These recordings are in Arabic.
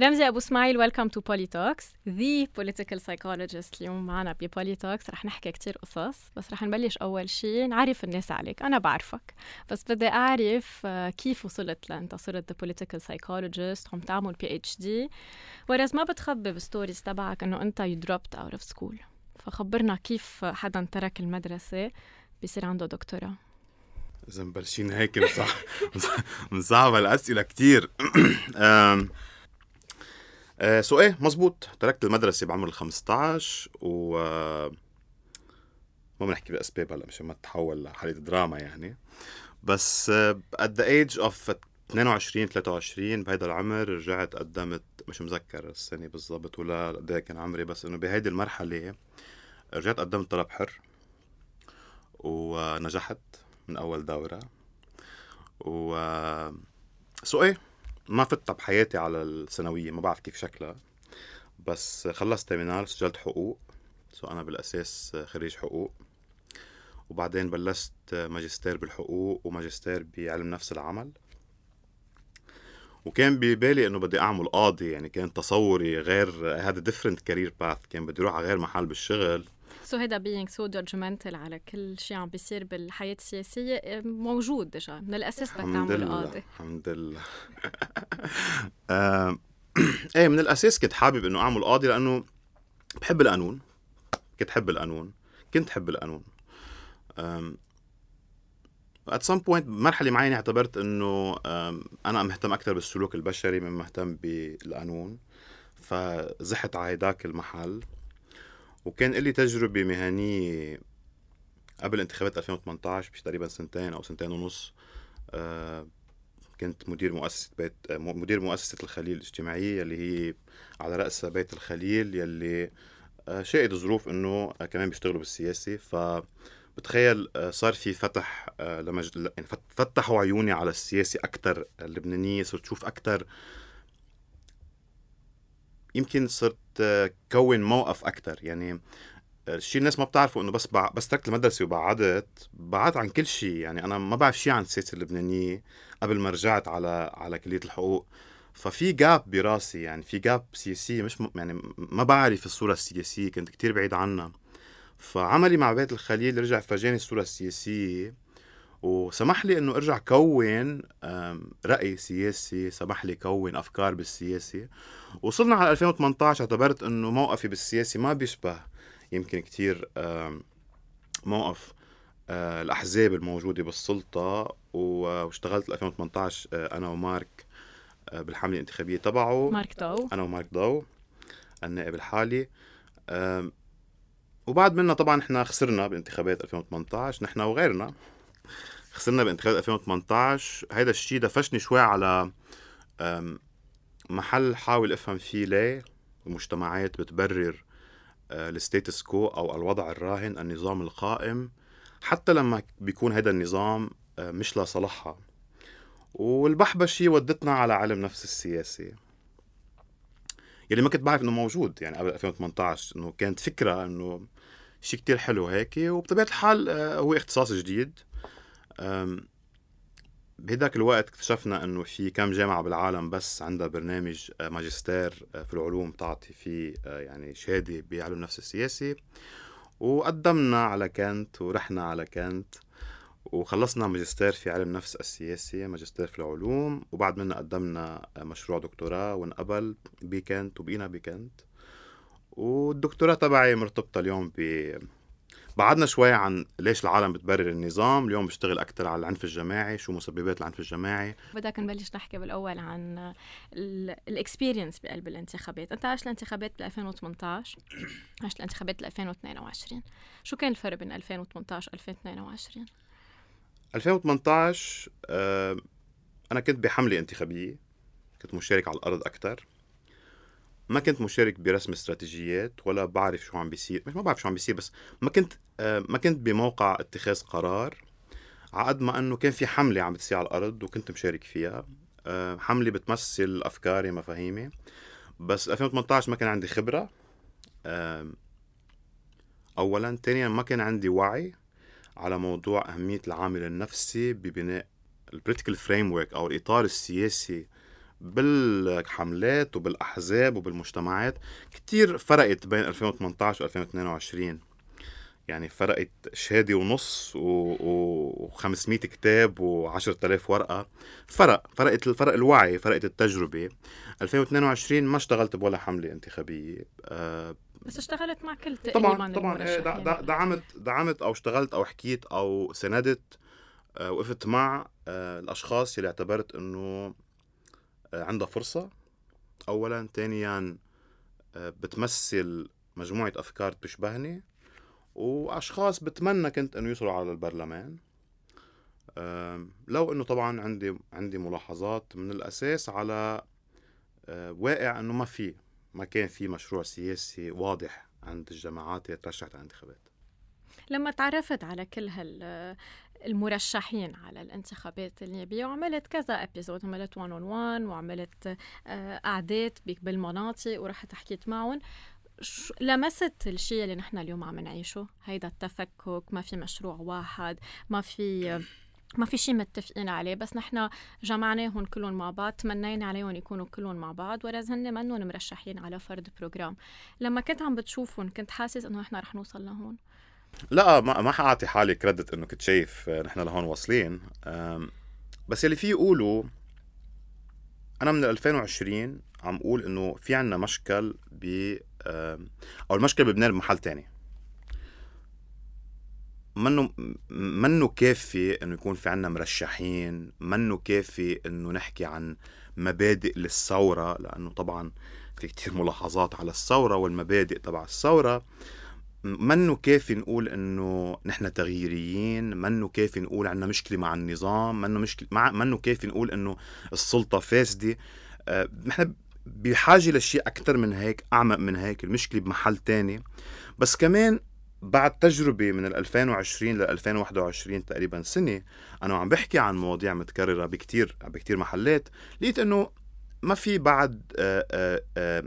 رمزي أبو إسماعيل Welcome to Poli Talks the political psychologist اليوم معنا ب Poli Talks رح نحكي كتير قصص بس رح نبلش أول شيء نعرف الناس عليك. أنا بعرفك. بس بدي أعرف آه، كيف وصلت لانت صرت the political psychologist عم تعمل PhD whereas ما بتخبي بال stories تبعك إنه أنت you dropped out of school فخبرنا كيف حدا ترك المدرسة بيصير عنده دكتوراه. إذا مبلشين هيك مصعب الأسئلة كثير آه so إيه مزبوط تركت المدرسة بعمر ال 15 و آه، ما بنحكي بأسباب هلا مشان ما تتحول لحلقه دراما يعني. بس at the age of 22 23 بهيدا العمر رجعت قدمت مش مذكر السنة بالضبط ولا قد إيه كان عمري بس إنه بهيدي المرحلة رجعت قدمت طلب حر ونجحت من أول دورة. و so إيه ما فتت بحياتي على الثانوية ما بعرف كيف شكلها. بس خلصت terminale سجلت حقوق. so أنا بالأساس خريج حقوق. وبعدين بلشت ماجستير بالحقوق وماجستير بعلم نفس العمل. وكان ببالي إنه بدي أعمل قاضي يعني كان تصوري غير هذا different career path كان بدي أروح على غير محل بالشغل. so هيدا being so judgmental على كل شيء عم بيصير بالحياة السياسية موجود déjà من الأساس بدك تعمل قاضي. الحمد لله. إيه من الأساس كنت حابب إنه أعمل قاضي لأنه بحب القانون. كنت حب القانون. كنت حب القانون. at some point بمرحلة معينة اعتبرت إنه أنا مهتم أكثر بالسلوك البشري من مهتم بالقانون. فزحت على هيداك المحل. وكان لي تجربة مهنية قبل انتخابات 2018 بش تقريبا سنتين أو سنتين ونص. آه كنت مدير مؤسسة بيت مدير مؤسسة الخليل الاجتماعية اللي هي على رأسها بيت الخليل يلي آه شاهد ظروف إنه كمان بيشتغلوا بالسياسة. ف بتخيل آه، صار في فتح لمج... يعني فتحوا عيوني على السياسة أكثر اللبنانية صرت شوف أكثر يمكن صرت كون موقف أكثر يعني الشيء الناس ما بتعرفوا إنه بس بع... بس تركت المدرسة وبعدت بعدت عن كل شيء يعني أنا ما بعرف شيء عن السياسة اللبنانية قبل ما رجعت على على كلية الحقوق. ففي جاب براسي يعني في جاب سياسية مش م... يعني ما بعرف الصورة السياسية كنت كتير بعيد عنها. فعملي مع بيت الخليل رجع فرجاني الصورة السياسية. وسمح لي إنه أرجع كون رأي سياسي سمح لي كون أفكار بالسياسة. وصلنا على 2018 اعتبرت إنه موقفي بالسياسة ما بيشبه يمكن كتير موقف آه، الأحزاب الموجودة بالسلطة. واشتغلت 2018 آه، أنا ومارك آه، بالحملة الانتخابية تبعه. مارك دو أنا ومارك دو النائب الحالي. وبعد منا طبعا إحنا خسرنا بانتخابات 2018 نحن وغيرنا. خسرنا بانتخابات 2018 هيدا الشيء دفشني شوي على محل حاول افهم فيه ليه المجتمعات بتبرر آه، الستيتس كو أو الوضع الراهن النظام القائم حتى لما بيكون هذا النظام آه، مش لصالحها. والبحبشي ودتنا على علم نفس السياسي يلي ما كنت بعرف إنه موجود يعني قبل 2018 إنه كانت فكرة إنه شيء كتير حلو هيك وبطبيعة الحال آه، هو اختصاص جديد. بهداك الوقت اكتشفنا إنه في كم جامعة بالعالم بس عندها برنامج آه، ماجستير آه، في العلوم تعطي فيه آه، يعني شهادة بعلم النفس السياسي وقدمنا على كنت ورحنا على كنت وخلصنا ماجستير في علم النفس السياسي ماجستير في العلوم. وبعد منا قدمنا مشروع دكتوراه وانقبل بكنت وبقينا بكنت والدكتوراه تبعي مرتبطة اليوم ب بعدنا شوي عن ليش العالم بتبرر النظام اليوم بشتغل أكثر على العنف الجماعي شو مسببات العنف الجماعي. بدك نبلش نحكي بالأول عن الاكسبيرينس بقلب الانتخابات. أنت عشت الانتخابات بال 2018 عشت الانتخابات بال 2022 شو كان الفرق بين 2018 و 2022 2018 آه أنا كنت بحملة انتخابية كنت مشارك على الأرض أكثر ما كنت مشارك برسم استراتيجيات ولا بعرف شو عم بيصير مش ما بعرف شو عم بيصير بس ما كنت آه، ما كنت بموقع اتخاذ قرار عقد ما إنه كان في حملة عم بتصير على الأرض وكنت مشارك فيها. آه، حملة بتمثل افكاري مفاهيمي بس 2018 ما كان عندي خبرة. اولا. ثانيا ما كان عندي وعي على موضوع أهمية العامل النفسي ببناء ال political frame أو الإطار السياسي بالحملات وبالأحزاب وبالمجتمعات كتير فرقت بين 2018 و 2022 يعني فرقت شهادة ونص و500 كتاب و10000 ورقة. فرق فرقت الفرق الوعي فرقت التجربة. 2022 ما اشتغلت بولا حملة انتخابية. أه بس اشتغلت مع كل طبعا طبعا إيه، دعمت دعمت أو اشتغلت أو حكيت أو سندت أه وقفت مع أه الأشخاص اللي اعتبرت إنه عندها فرصة. اولا ثانيا أه بتمثل مجموعة أفكار بتشبهني وأشخاص بتمنى كنت إنه يوصلوا على البرلمان. لو إنه طبعا عندي عندي ملاحظات من الأساس على آه، واقع إنه ما في ما كان في مشروع سياسي واضح عند الجماعات اللي ترشحت على الانتخابات لما تعرفت على كل هال المرشحين على الانتخابات النيابية وعملت كذا episode عملت 1 on 1 وعملت آه، قعدات بالمناطق ورحت حكيت معهم. لمست الشيء اللي نحن اليوم عم نعيشه؟ هيدا التفكك ما في مشروع واحد ما في ما في شيء متفقين عليه. بس نحن جمعناهم كلهم مع بعض تمنينا عليهم يكونوا كلهم مع بعض ولز هن منهم مرشحين على فرد بروجرام. لما كنت عم بتشوفهم كنت حاسس إنه نحن رح نوصل لهون. لا ما ما حأعطي حالي كريدت إنه كنت شايف نحن لهون واصلين. بس اللي في يقولوا أنا من 2020 عم أقول إنه في عنا مشكل ب أو المشكلة بلبنان بمحل تاني. منه منه كافي إنه يكون في عنا مرشحين؟ منه كافي إنه نحكي عن مبادئ للثورة؟ لأنه طبعا في كتير ملاحظات على الثورة والمبادئ تبع الثورة. منه كافي نقول إنه نحن تغييريين؟ منه كافي نقول عندنا مشكلة مع النظام؟ منه مشكله مع منه كافي نقول إنه السلطة فاسدة؟ أه، نحن بحاجة لشيء أكثر من هيك أعمق من هيك المشكلة بمحل تاني. بس كمان بعد تجربة من 2020 ل 2021 تقريبا سنة أنا عم بحكي عن مواضيع متكررة بكتير بكتير محلات. لقيت إنه ما في بعد آه، آه، آه،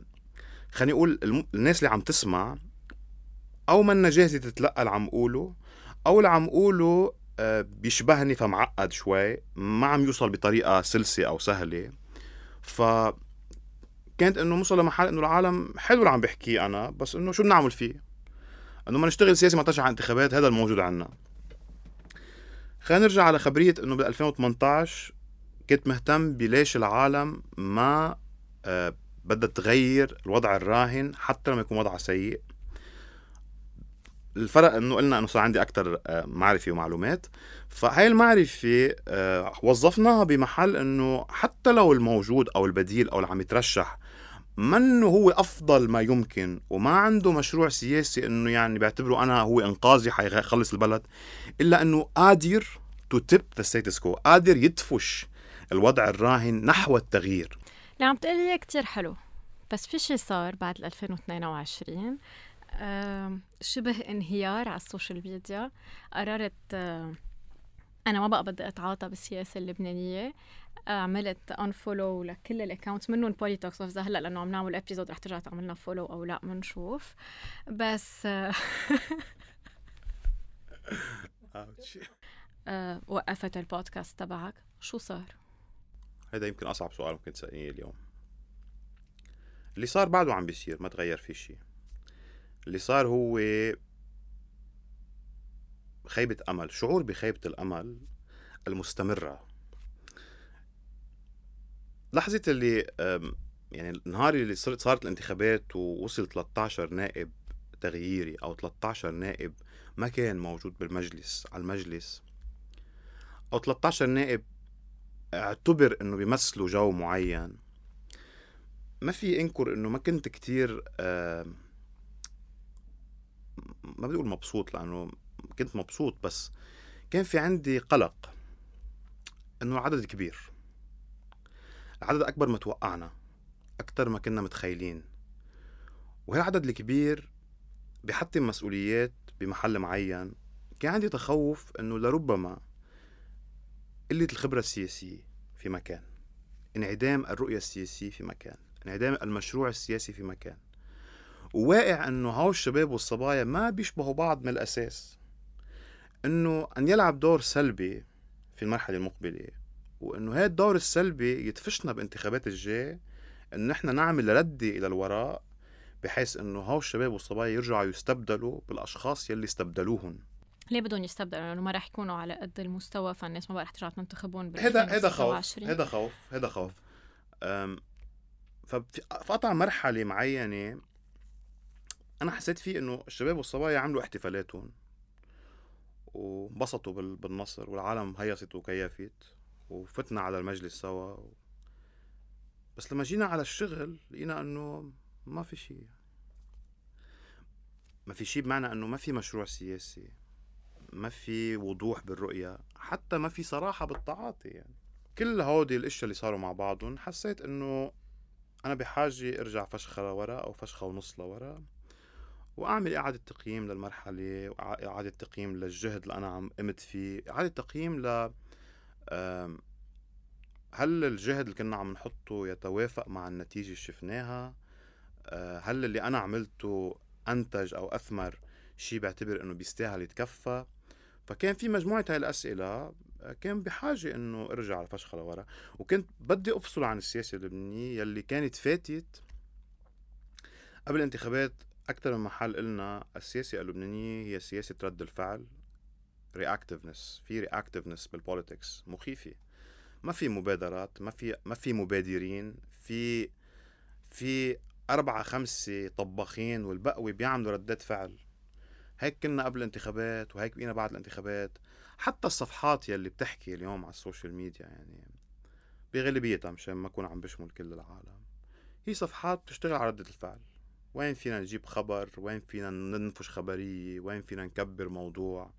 خليني أقول الناس اللي عم تسمع أو منا جاهزة تتلقى اللي عم قوله أو اللي عم قوله بيشبهني فمعقد شوي ما عم يوصل بطريقة سلسة أو سهلة. ف كانت إنه نوصل لمحل إنه العالم حلو اللي عم بحكيه أنا بس إنه شو بنعمل فيه؟ إنه ما نشتغل سياسي ما على انتخابات هذا الموجود عنا. خلينا نرجع على خبرية إنه بال 2018 كنت مهتم بليش العالم ما آه بدها تغير الوضع الراهن حتى لما يكون وضعها سيء. الفرق إنه قلنا إنه صار عندي أكثر آه، معرفة ومعلومات. فهي المعرفة آه، وظفناها بمحل إنه حتى لو الموجود أو البديل أو اللي عم يترشح منه هو أفضل ما يمكن وما عنده مشروع سياسي إنه يعني بيعتبره أنا هو إنقاذي حيخلص البلد إلا إنه قادر to tip the status quo قادر يدفش الوضع الراهن نحو التغيير. اللي عم تقولي كثير حلو بس في شيء صار بعد 2022 شبه انهيار على ال social media. قررت أنا ما بقى بدي أتعاطى بالسياسة اللبنانية. عملت unfollow لكل ال accounts منهم بوليتوكس إذا هلأ لأنه عم نعمل episode رح ترجع تعمل لنا follow أو لأ بنشوف بس آه، وقفت البودكاست تبعك. شو صار؟ هذا يمكن أصعب سؤال ممكن تسالنيه اليوم. اللي صار بعده عم بيصير ما تغير في شيء اللي صار هو خيبة أمل شعور بخيبة الأمل المستمرة. لحظة اللي يعني النهار اللي صرت صارت الانتخابات ووصل 13 نائب تغييري أو 13 نائب ما كان موجود بالمجلس على المجلس. أو 13 نائب اعتبر إنه بيمثلوا جو معين. ما في أنكر إنه ما كنت كتير ما بدي أقول مبسوط لأنه كنت مبسوط بس كان في عندي قلق إنه العدد كبير. العدد أكبر ما توقعنا أكثر ما كنا متخيلين. وهالعدد الكبير بحتم مسؤوليات بمحل معين. كان عندي تخوف إنه لربما قلة الخبرة السياسية في مكان انعدام الرؤية السياسية في مكان انعدام المشروع السياسي في مكان. وواقع إنه هاو الشباب والصبايا ما بيشبهوا بعض من الأساس. إنه أن يلعب دور سلبي في المرحلة المقبلة وإنه هذا الدور السلبي يدفشنا بانتخابات الجاي انه نحن نعمل ردة إلى الوراء بحيث إنه هو الشباب والصبايا يرجعوا يستبدلوا بالأشخاص يلي استبدلوهم ليه بدهم يستبدلوا؟ لأنه ما راح يكونوا على قد المستوى فالناس ما بقى رح ترجع تنتخبون هذا هذا خوف هذا خوف هذا خوف. ففي قطع مرحلة معينة أنا حسيت فيه إنه الشباب والصبايا عملوا احتفالاتهم وانبسطوا بالنصر والعالم هيصت وكيفت وفتنا على المجلس سوا بس لما جينا على الشغل لقينا إنه ما في شيء ما في شيء بمعنى إنه ما في مشروع سياسي ما في وضوح بالرؤية حتى ما في صراحة بالتعاطي يعني. كل هودي الإشياء اللي صاروا مع بعضهم حسيت إنه أنا بحاجة أرجع فشخة لورا أو فشخة ونص لورا. وأعمل إعادة تقييم للمرحلة وإعادة تقييم للجهد اللي أنا عم قمت فيه إعادة تقييم ل هل الجهد اللي كنا عم نحطه يتوافق مع النتيجة اللي شفناها؟ آه، هل اللي أنا عملته أنتج أو أثمر شيء بعتبر إنه بيستاهل يتكفى؟ فكان في مجموعة هاي الأسئلة آه، كان بحاجة إنه أرجع الفشخة لورا وكنت بدي أفصل عن السياسة اللبنانية يلي كانت فاتت قبل الانتخابات أكثر من محل قلنا السياسة اللبنانية هي سياسة رد الفعل reactiveness في reactiveness بال politics مخيفة. ما في مبادرات ما في ما في مبادرين في في أربعة خمسة طباخين والبقية بيعملوا ردات فعل. هيك كنا قبل الانتخابات وهيك بقينا بعد الانتخابات. حتى الصفحات يلي بتحكي اليوم على ال social media يعني بغالبيتها مشان ما أكون عم بشمل كل العالم. هي صفحات بتشتغل على ردة الفعل. وين فينا نجيب خبر؟ وين فينا ننفش خبرية وين فينا نكبر موضوع؟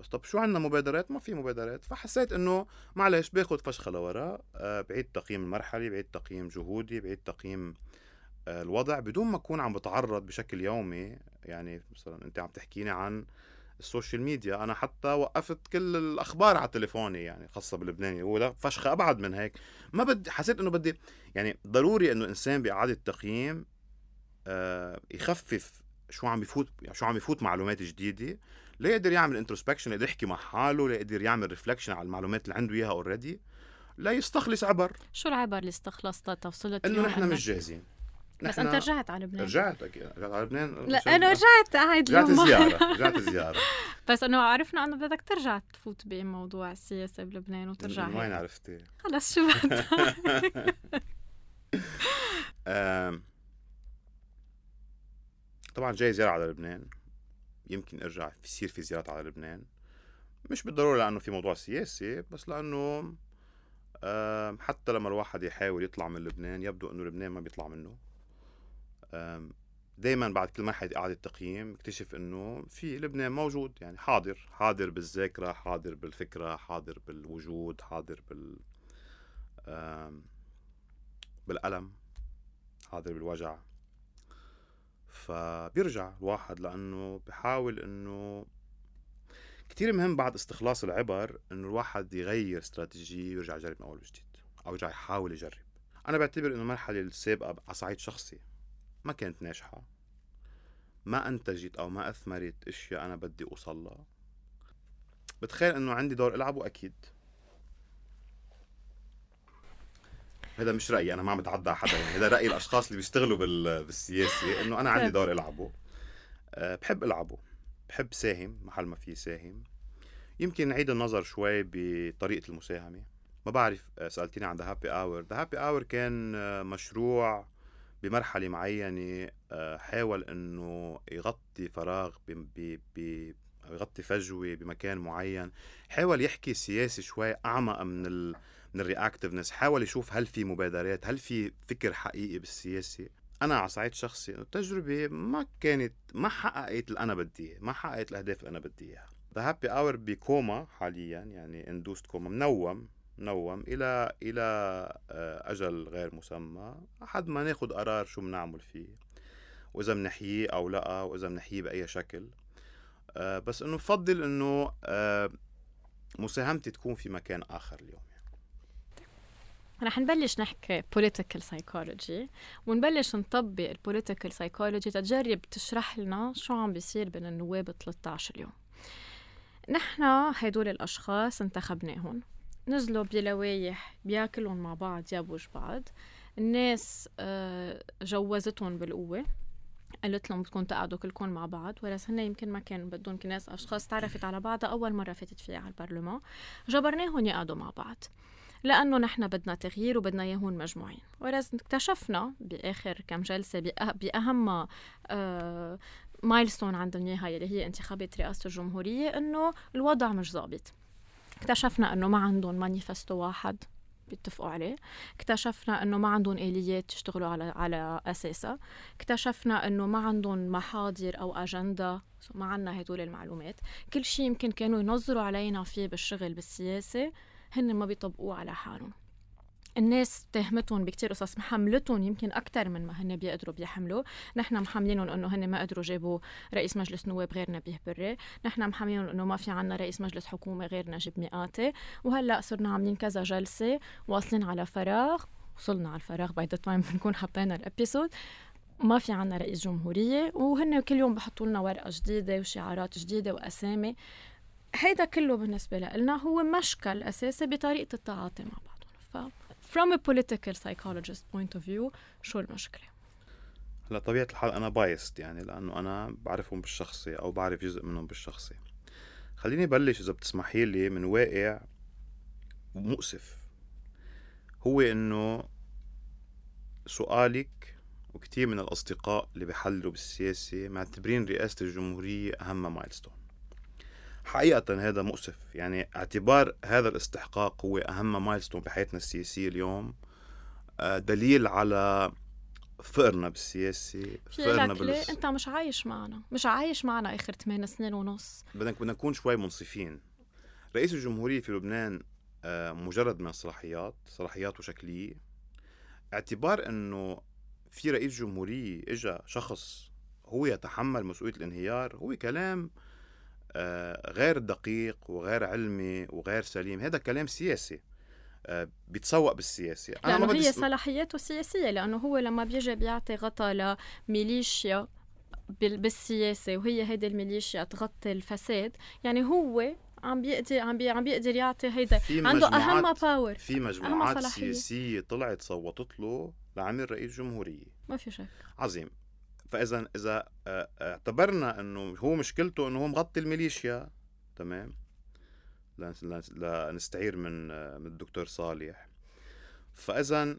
بس طب شو عندنا مبادرات؟ ما في مبادرات. فحسيت إنه معلش باخذ فشخة لورا آه بعيد تقييم المرحلة بعيد تقييم جهودي بعيد تقييم آه الوضع بدون ما أكون عم بتعرض بشكل يومي. يعني مثلا أنت عم تحكيني عن ال social media. أنا حتى وقفت كل الأخبار على تليفوني يعني خاصة بلبنان ولا فشخة أبعد من هيك. ما بدي حسيت إنه بدي يعني ضروري إنه إنسان بإعادة تقييم يخفف شو عم يفوت يعني شو عم يفوت معلومات جديدة ليقدر يعمل introspection ليقدر يحكي مع حاله ليقدر يعمل reflection على المعلومات اللي عنده إياها already لا يستخلص عبر. شو العبر اللي استخلصتها توصلت إنه نحن مش جاهزين. بس أنت رجعت على لبنان رجعت أكيد. رجعت على لبنان لا أنا رجعت قاعد رجعت زيارة رجعت زيارة. بس إنه عرفنا إنه بدك ترجع تفوت بموضوع السياسة بلبنان وترجع من وين عرفتي؟ خلص شو بدك؟ طبعا جاي زيارة على لبنان. يمكن أرجع يصير في زيارات على لبنان. مش بالضرورة لأنه في موضوع سياسي بس لأنه حتى لما الواحد يحاول يطلع من لبنان يبدو إنه لبنان ما بيطلع منه. دائما بعد كل مرحلة إعادة تقييم اكتشف إنه في لبنان موجود يعني حاضر. حاضر بالذاكرة حاضر بالفكرة حاضر بالوجود حاضر بال بالألم حاضر بالوجع. فبيرجع الواحد لأنه بحاول إنه كتير مهم بعد استخلاص العبر إنه الواحد يغير استراتيجية ويرجع يجرب من أول وجديد أو يرجع يحاول يجرب. أنا بعتبر إنه المرحلة السابقة على صعيد شخصي. ما كانت ناجحة. ما أنتجت أو ما أثمرت إشياء أنا بدي أوصل لها. بتخيل إنه عندي دور ألعبه أكيد. هذا مش رأيي أنا ما عم بتعدى على حدا يعني. هذا رأي الأشخاص اللي بيشتغلوا بالسياسة إنه أنا عندي دور إلعبه. أه بحب إلعبه. بحب ساهم محل ما في ساهم. يمكن نعيد النظر شوي بطريقة المساهمة. ما بعرف آه، سالتيني عن The Happy Hour The Happy Hour كان آه، مشروع بمرحلة معينة آه، حاول إنه يغطي فراغ ب ب يغطي فجوة بمكان معين. حاول يحكي سياسي شوي أعمق من ال من ال reactiveness حاول يشوف هل في مبادرات هل في فكر حقيقي بالسياسة أنا على صعيد شخصي التجربة ما كانت ما حققت اللي أنا بدي إياه ما حققت الأهداف اللي أنا بدي إياها. The Happy Hour ب coma حاليا يعني induced coma منوم منوم إلى إلى آه، أجل غير مسمى. لحد ما ناخذ قرار شو بنعمل فيه وإذا بنحييه أو لأ وإذا بنحييه بأي شكل. آه، بس إنه بفضل إنه آه، مساهمتي تكون في مكان آخر اليوم. رح نبلش نحكي political psychology ونبلش نطبق البوليتيكال psychology تجرب تشرح لنا شو عم بيصير بين النواب 13 اليوم. نحن هدول الأشخاص انتخبناهم. نزلوا بلوايح بياكلون مع بعض يا بوج بعض. الناس آه، جوزتهم بالقوة. قالت لهم بدكم تقعدوا كلكم مع بعض وبس هن يمكن ما كانوا بدهم ناس أشخاص تعرفت على بعضها أول مرة فاتت فيها على البرلمان. جبرناهم يقعدوا مع بعض. لأنه نحن بدنا تغيير وبدنا اياهم مجموعين. وبس اكتشفنا بآخر كم جلسة بأهم آه milestone عند النهاية اللي هي انتخابات رئاسة الجمهورية إنه الوضع مش ظابط. اكتشفنا إنه ما عندهم مانيفستو واحد بيتفقوا عليه. اكتشفنا إنه ما عندهم آليات يشتغلوا على على أساسها. اكتشفنا إنه ما عندهم محاضر أو أجندة. ما عندنا هدول المعلومات. كل شيء يمكن كانوا ينظروا علينا فيه بالشغل بالسياسة. هن ما بيطبقوه على حالهم. الناس تهمتهم بكتير قصص محملتهم يمكن أكثر من ما هن بيقدروا بيحملوا. نحن محملينهم إنه هن ما قدروا جابوا رئيس مجلس نواب غير نبيه بري نحن محملينهم إنه ما في عنا رئيس مجلس حكومة غير نجيب مئاتي. وهلأ صرنا عاملين كذا جلسة واصلين على فراغ. وصلنا على الفراغ by the time بنكون حطينا ال episode ما في عنا رئيس جمهورية. وهن كل يوم بحطوا لنا ورقة جديدة وشعارات جديدة وأسامي. هيدا كله بالنسبة لنا هو مشكل أساسي بطريقة التعاطي مع بعضهم. ف from a political psychologist point of view شو المشكلة؟ هلا طبيعة الحال أنا biased يعني لأنه أنا بعرفهم بالشخصي أو بعرف جزء منهم بالشخصي. خليني بلش إذا بتسمحي لي من واقع مؤسف. هو إنه سؤالك وكثير من الأصدقاء اللي بيحللوا بالسياسة معتبرين رئاسة الجمهورية أهم مايلستون حقيقة هذا مؤسف. يعني اعتبار هذا الاستحقاق هو أهم مايلستون بحياتنا السياسية اليوم. آه، دليل على فقرنا بالسياسة فقرنا بال... أنت مش عايش معنا. مش عايش معنا آخر 8 سنين ونص. بدنا بدنا نكون شوي منصفين. رئيس الجمهورية في لبنان آه، مجرد من الصلاحيات صلاحيات وشكلية اعتبار إنه في رئيس جمهورية اجى شخص هو يتحمل مسؤولية الانهيار هو كلام آه، غير دقيق وغير علمي وغير سليم. هذا كلام سياسي آه، بيتسوق بالسياسة أنا لأنه هي صلاحياته السياسية لأنه هو لما بيجي بيعطي غطى لميليشيا بالسياسة وهي هيدي الميليشيا تغطي الفساد يعني هو عم بيقدر عم بي عم بيقدر يعطي هيدا. عنده أهم power في مجموعات سياسية طلعت صوتت له لعمل رئيس جمهورية. ما في شك. عظيم. فإذا إذا آه، اعتبرنا إنه هو مشكلته إنه هو مغطي الميليشيا تمام؟ لنستعير من آه، من الدكتور صالح. فإذا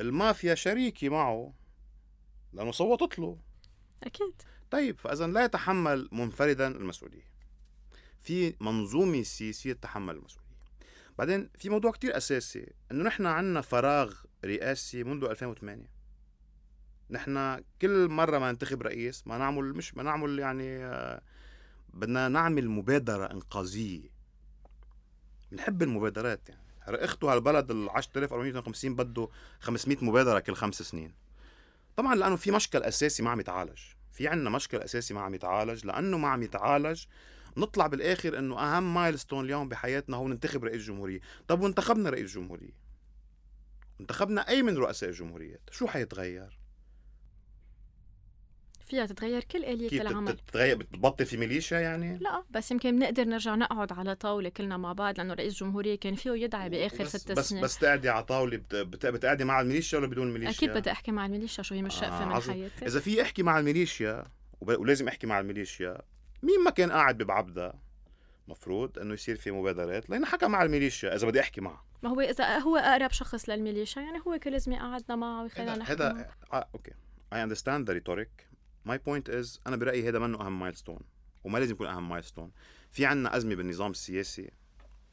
المافيا شريكي معه لأنه صوتت له. أكيد. طيب فإذا لا يتحمل منفردا المسؤولية. في منظومة سياسية تتحمل المسؤولية. بعدين في موضوع كتير أساسي إنه نحن عندنا فراغ رئاسي منذ 2008 نحن كل مرة ما ننتخب رئيس ما نعمل مش ما نعمل يعني آه، بدنا نعمل مبادرة إنقاذية. بنحب المبادرات يعني. إخته هالبلد ال 10452 بده 500 مبادرة كل خمس سنين. طبعا لأنه في مشكل أساسي ما عم يتعالج. في عنا مشكل أساسي ما عم يتعالج. لأنه ما عم يتعالج نطلع بالآخر إنه أهم مايلستون اليوم بحياتنا هو ننتخب رئيس جمهورية. طب وانتخبنا رئيس جمهورية؟ انتخبنا أي من رؤساء الجمهوريات؟ شو حيتغير؟ فيها تتغير كل آلية العمل. تتغير؟ بتبطل في ميليشيا يعني؟ لا بس يمكن بنقدر نرجع نقعد على طاولة كلنا مع بعض لأنه رئيس جمهورية كان فيه يدعي بآخر بس ست بس سنين. بس تقعدي على طاولة بت... بت... بتقعدي مع الميليشيا ولا بدون الميليشيا؟ أكيد بدي أحكي مع الميليشيا شو هي مش شقفة آه من حياتي. إذا في أحكي مع الميليشيا وب... ولازم أحكي مع الميليشيا مين ما كان قاعد ببعبدة؟ مفروض إنه يصير في مبادرات لأنه حكى مع الميليشيا إذا بدي أحكي معه. ما هو إذا هو أقرب شخص للميليشيا يعني هو كل لازم قعدنا معه ويخلينا نحكي هذا آه okay. I understand the rhetoric my point is أنا برأيي هذا منه أهم milestone وما لازم يكون أهم milestone في عنا أزمة بالنظام السياسي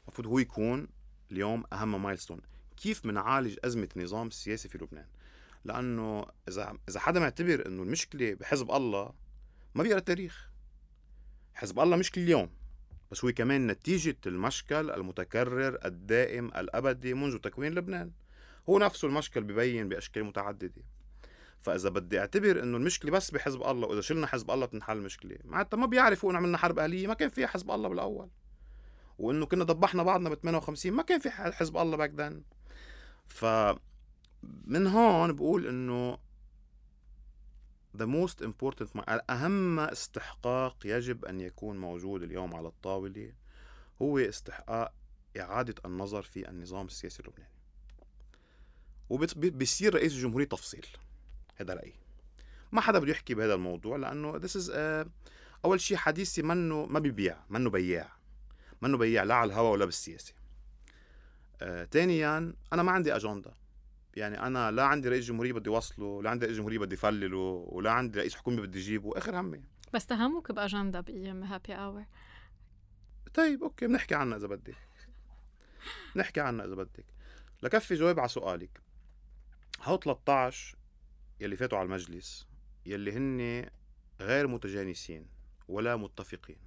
المفروض هو يكون اليوم أهم milestone كيف بنعالج أزمة النظام السياسي في لبنان؟ لأنه إذا إذا حدا معتبر إنه المشكلة بحزب الله ما بيقرأ التاريخ. حزب الله مشكل اليوم بس هو كمان نتيجة المشكل المتكرر الدائم الأبدي منذ تكوين لبنان. هو نفسه المشكل ببين بأشكال متعددة. فإذا بدي أعتبر إنه المشكلة بس بحزب الله وإذا شلنا حزب الله بتنحل المشكلة معناتها ما بيعرفوا إنه عملنا حرب أهلية ما كان فيها حزب الله بالأول. وإنه كنا ضبحنا بعضنا ب 58 ما كان في حزب الله باك ذن ف من هون بقول إنه the most important أهم استحقاق يجب أن يكون موجود اليوم على الطاولة هو استحقاق إعادة النظر في النظام السياسي اللبناني. وبصير رئيس الجمهورية تفصيل. هذا رأيي. ما حدا بده يحكي بهذا الموضوع this is uh, أول شيء حديثي منه ما بيبيع منه بياع. منه بياع لا على الهوا ولا بالسياسة. آه، ثانيا أنا ما عندي أجندة. يعني أنا لا عندي رئيس جمهورية بدي وصله ولا عندي رئيس جمهورية بدي فلله ولا عندي رئيس حكومة بدي جيبه آخر همي. بس تهمك بأجندة بأيام happy hour طيب okay بنحكي عنها إذا بدك. نحكي عنها إذا بدك. لكفي جواب على سؤالك. هو 13 يلي فاتوا على المجلس يلي هن غير متجانسين ولا متفقين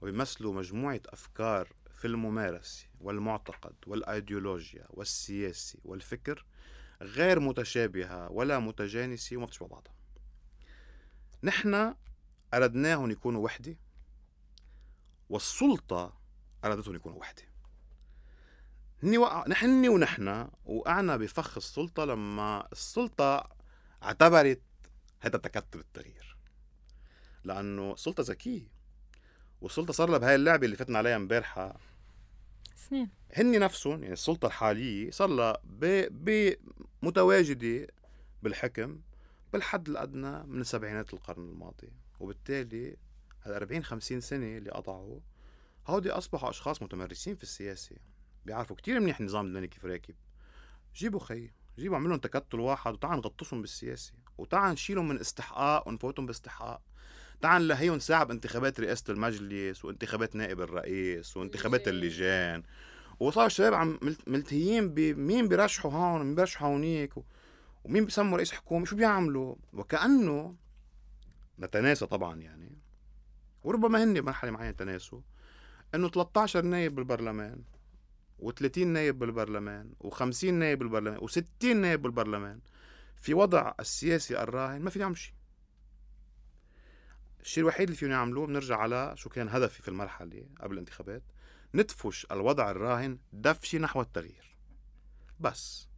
ويمثلوا مجموعة أفكار في الممارسة والمعتقد والأيديولوجيا والسياسي والفكر غير متشابهة ولا متجانسة وما بتشبه بعضها. نحن أردناهم يكونوا وحدة والسلطة أرادتهم يكونوا وحدة. نحن ونحن وقعنا بفخ السلطة لما السلطة اعتبرت هذا تكتل التغيير. لأنه السلطة ذكية والسلطة صار لها بهاي اللعبة اللي فتنا عليها امبارحة. سنين. هن نفسهم يعني السلطة الحالية صار لها متواجدة بالحكم بالحد الأدنى من سبعينات القرن الماضي. وبالتالي هال 40 50 سنة اللي قطعوا هودي أصبحوا أشخاص متمرسين في السياسة. بيعرفوا كتير منيح النظام اللبناني كيف راكب. جيبوا خي جيبوا اعملوا تكتل واحد وتعال نغطسهم بالسياسة وتعال نشيلهم من استحقاق ونفوتهم باستحقاق. تعال نلهيهم ساعة بانتخابات رئاسة المجلس وانتخابات نائب الرئيس وانتخابات اللجان. وصاروا الشباب عم ملتهيين بمين بيرشحوا هون ومين بيرشحوا هونيك ومين بيسموا رئيس حكومة؟ شو بيعملوا؟ وكأنه نتناسى طبعا يعني. وربما هن بمرحلة معينة تناسوا. إنه 13 نايب بالبرلمان و30 نايب بالبرلمان و50 نايب بالبرلمان و60 نايب بالبرلمان. في وضع السياسي الراهن ما في نعمل شيء الشيء الوحيد اللي فينا نعمله بنرجع على شو كان هدفي في المرحلة قبل الانتخابات ندفش الوضع الراهن دفشي نحو التغيير. بس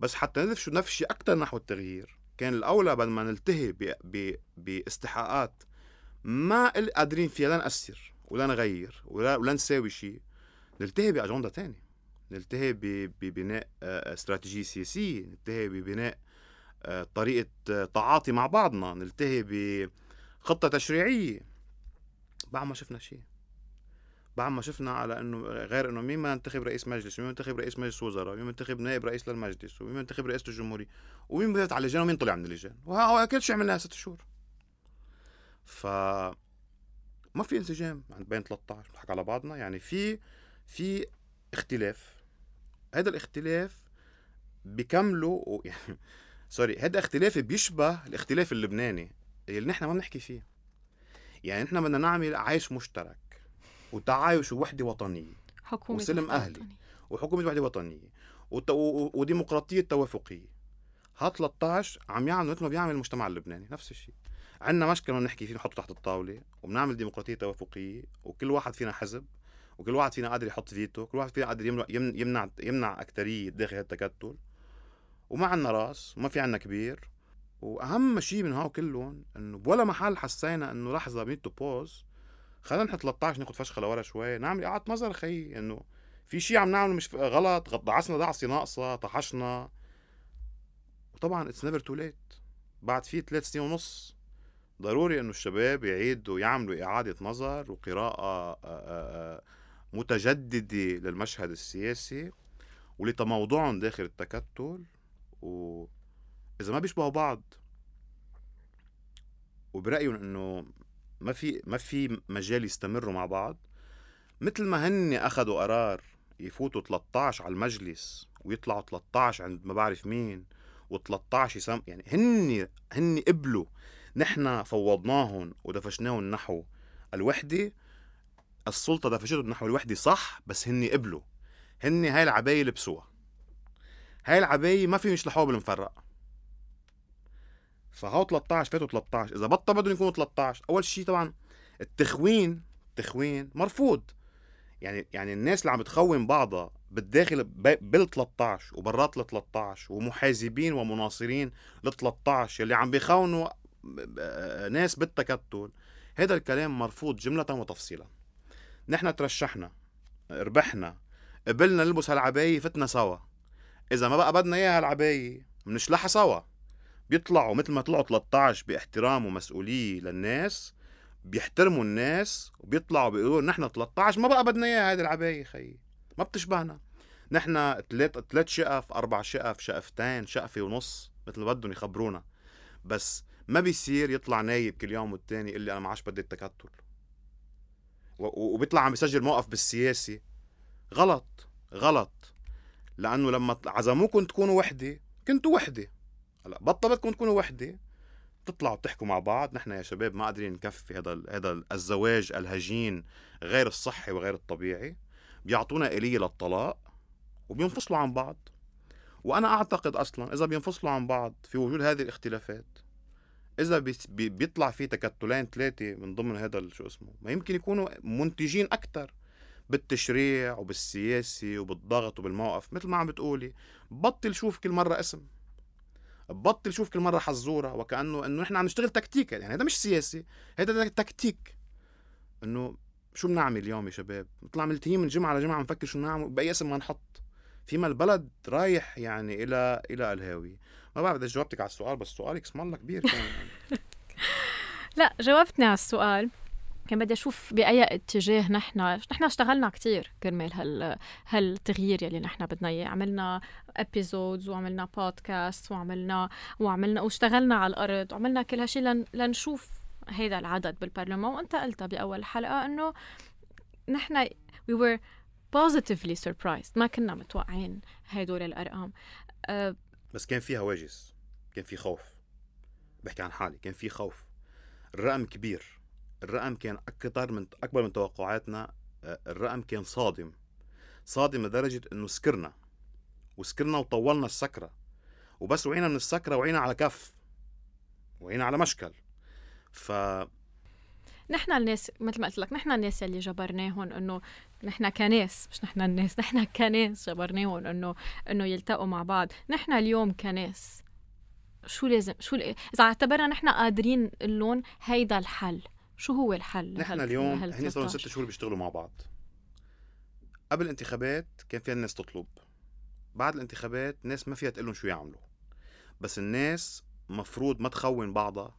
بس حتى ندفش نفشي أكثر نحو التغيير. كان الأولى بدل ما نلتهي باستحقاقات ما قادرين فيها لا نأثر ولا نغير ولا, ولا نساوي شيء نلتهي بأجندة تانية نلتهي ببناء آه، استراتيجية سياسية. نلتهي ببناء آه، طريقة آه، تعاطي مع بعضنا. نلتهي بخطة تشريعية. بعد ما شفنا شيء. بعد ما شفنا على إنه غير إنه مين ما ينتخب رئيس مجلس ومين ينتخب رئيس مجلس وزراء ومين ينتخب نائب رئيس للمجلس ومين ينتخب رئيسة الجمهورية ومين بيفوت على اللجان ومين طلع من اللجان. وهو كل شيء عملناها ست شهور. ف ما في انسجام عند بين 13 بنضحك على بعضنا. يعني في في اختلاف. هذا الاختلاف بكمله يعني سوري هذا اختلاف بيشبه الاختلاف اللبناني اللي نحن ما بنحكي فيه. يعني نحن بدنا نعمل عيش مشترك وتعايش ووحدة وطنية حكومة وسلم أهلي. وحكومة وحدة وطنية. وت... وديمقراطية توافقية. ها 13 عم يعمل مثل ما بيعمل المجتمع اللبناني نفس الشيء عندنا مشكلة بنحكي فيه نحطه تحت الطاولة وبنعمل ديمقراطية توافقية وكل واحد فينا حزب. وكل واحد فينا قادر يحط فيتو كل واحد فينا قادر يمنع يمنع يمنع أكترية داخل التكتل. وما عنا راس وما في عنا كبير. وأهم شيء من هاو كلهم إنه بولا محل حسينا إنه لحظة we need to pause خلينا نحن 13 ناخذ فشخة لورا شوي نعمل إعادة نظر خي إنه في شيء عم نعمله مش غلط دعسنا دعسه ناقصة طحشنا. وطبعا it's never too late بعد في ثلاث سنين ونص ضروري إنه الشباب يعيدوا يعملوا إعادة نظر وقراءة متجدده للمشهد السياسي ولتموضعهم داخل التكتل واذا ما بيشبهوا بعض وبرأيهم إنه ما في ما في مجال يستمروا مع بعض مثل ما هن أخذوا قرار يفوتوا 13 على المجلس ويطلعوا 13 عند ما بعرف مين و13 يسم يعني هن هن قبلوا نحن فوضناهم ودفشناهم نحو الوحدة السلطة دفشتهم نحو الوحده صح بس هن قبلوا هن هاي العباية لبسوها هاي العباية ما فيهم يشلحوها بالمفرق فهو 13 فاتوا 13 إذا بطل بدهم يكونوا 13 أول شيء طبعا التخوين التخوين مرفوض. يعني يعني الناس اللي عم بتخون بعضها بالداخل بال 13 وبرات ال 13 ومحازبين ومناصرين لل 13 اللي عم بيخونوا ناس بالتكتل. هذا الكلام مرفوض جملة وتفصيلا. نحن ترشحنا ربحنا قبلنا نلبس هالعباية فتنا سوا. إذا ما بقى بدنا إياها هالعباية بنشلحها سوا. بيطلعوا مثل ما طلعوا 13 بإحترام ومسؤولية للناس بيحترموا الناس وبيطلعوا بيقولوا نحن 13 ما بقى بدنا إياها هذه العباية خيي ما بتشبهنا. نحن ثلاث ثلاث شقف أربع شقف شقفتين شقفة ونص مثل ما بدهم يخبرونا. بس ما بيصير يطلع نايب كل يوم والتاني يقول لي أنا ما عادش بدي التكتل. وبيطلع عم بيسجل موقف بالسياسي. غلط غلط. لأنه لما عزموكم تكونوا وحدة كنتوا وحدة. هلأ بطلتكم تكونوا وحدة تطلعوا بتحكوا مع بعض. نحن يا شباب ما قادرين نكفي هذا هذا الزواج الهجين غير الصحي وغير الطبيعي. بيعطونا آلية للطلاق وبينفصلوا عن بعض. وأنا أعتقد أصلا إذا بينفصلوا عن بعض في وجود هذه الاختلافات إذا بيطلع في تكتلين ثلاثة من ضمن هذا شو اسمه ما يمكن يكونوا منتجين أكثر بالتشريع وبالسياسي وبالضغط وبالموقف مثل ما عم بتقولي. بطل شوف كل مرة اسم. بطل شوف كل مرة حزورة وكأنه إنه نحن عم نشتغل تكتيك. يعني هذا مش سياسي هذا تكتيك. إنه شو بنعمل اليوم يا شباب؟ نطلع ملتهين من جمعة لجمعة نفكر شو نعمل بأي اسم ما نحط. فيما البلد رايح يعني إلى إلى الهاوي. ما بعرف إذا جاوبتك على السؤال بس سؤالك اسم الله كبير كان يعني. لا جاوبتني على السؤال. كان بدي أشوف بأي اتجاه نحن نحن اشتغلنا كثير كرمال هال هالتغيير يلي نحن بدنا إياه. عملنا ابيزودز وعملنا بودكاست وعملنا وعملنا واشتغلنا على الأرض وعملنا كل هالشيء لن لنشوف هيدا العدد بالبرلمان. وأنت قلتها بأول حلقة إنه نحن we were positively surprised. ما كنا متوقعين هدول الأرقام. أه بس كان في هواجس كان في خوف. بحكي عن حالي كان في خوف. الرقم كبير. الرقم كان أكثر من أكبر من توقعاتنا. آه، الرقم كان صادم. صادم لدرجة إنه سكرنا. وسكرنا وطولنا السكرة. وبس وعينا من السكرة وعينا على كف. وعينا على مشكل. ف نحن الناس مثل ما قلت لك نحن الناس اللي جبرناهم إنه نحن كناس مش نحن الناس نحن كناس جبرناهم إنه إنه يلتقوا مع بعض. نحن اليوم كناس. شو لازم شو إذا اعتبرنا نحن قادرين اللون هيدا الحل. شو هو الحل نحن اليوم هن صاروا ست شهور بيشتغلوا مع بعض. قبل الانتخابات كان فيها الناس تطلب. بعد الانتخابات الناس ما فيها تقول لهم شو يعملوا. بس الناس مفروض ما تخون بعضها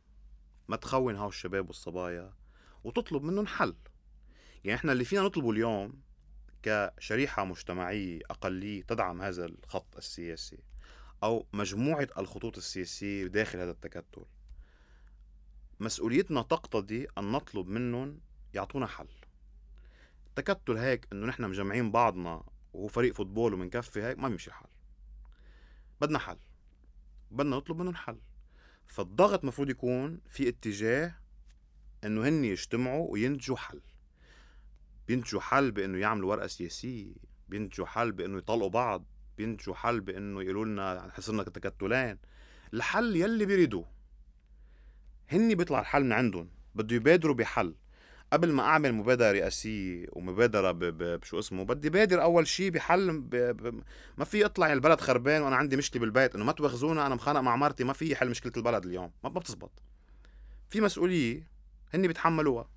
ما تخون هاو الشباب والصبايا وتطلب منهم حل. يعني إحنا اللي فينا نطلبه اليوم كشريحة مجتمعية أقلية تدعم هذا الخط السياسي أو مجموعة الخطوط السياسية داخل هذا التكتل مسؤوليتنا تقتضي أن نطلب منهم يعطونا حل. تكتل هيك إنه نحن مجمعين بعضنا وهو فريق فوتبول ومنكفي هيك ما بيمشي الحال بدنا حل. بدنا نطلب منهم حل. فالضغط مفروض يكون في اتجاه إنه هن يجتمعوا وينتجوا حل. بينتجوا حل بانه يعملوا ورقة سياسية بينتجوا حل بانه يطلقوا بعض بينتجوا حل بانه يقولوا لنا حصرنا تكتلين الحل يلي بيريدوه. هن بيطلع الحل من عندهم. بده يبادروا بحل. قبل ما أعمل مبادرة رئاسية ومبادرة بشو اسمه بدي بادر أول شيء بحل ب... ب... ما في اطلع البلد خربان وأنا عندي مشكلة بالبيت. إنه ما تواخذونا أنا مخانق مع مرتي ما في حل مشكلة البلد اليوم. ما بتزبط. في مسؤولية هن بيتحملوها.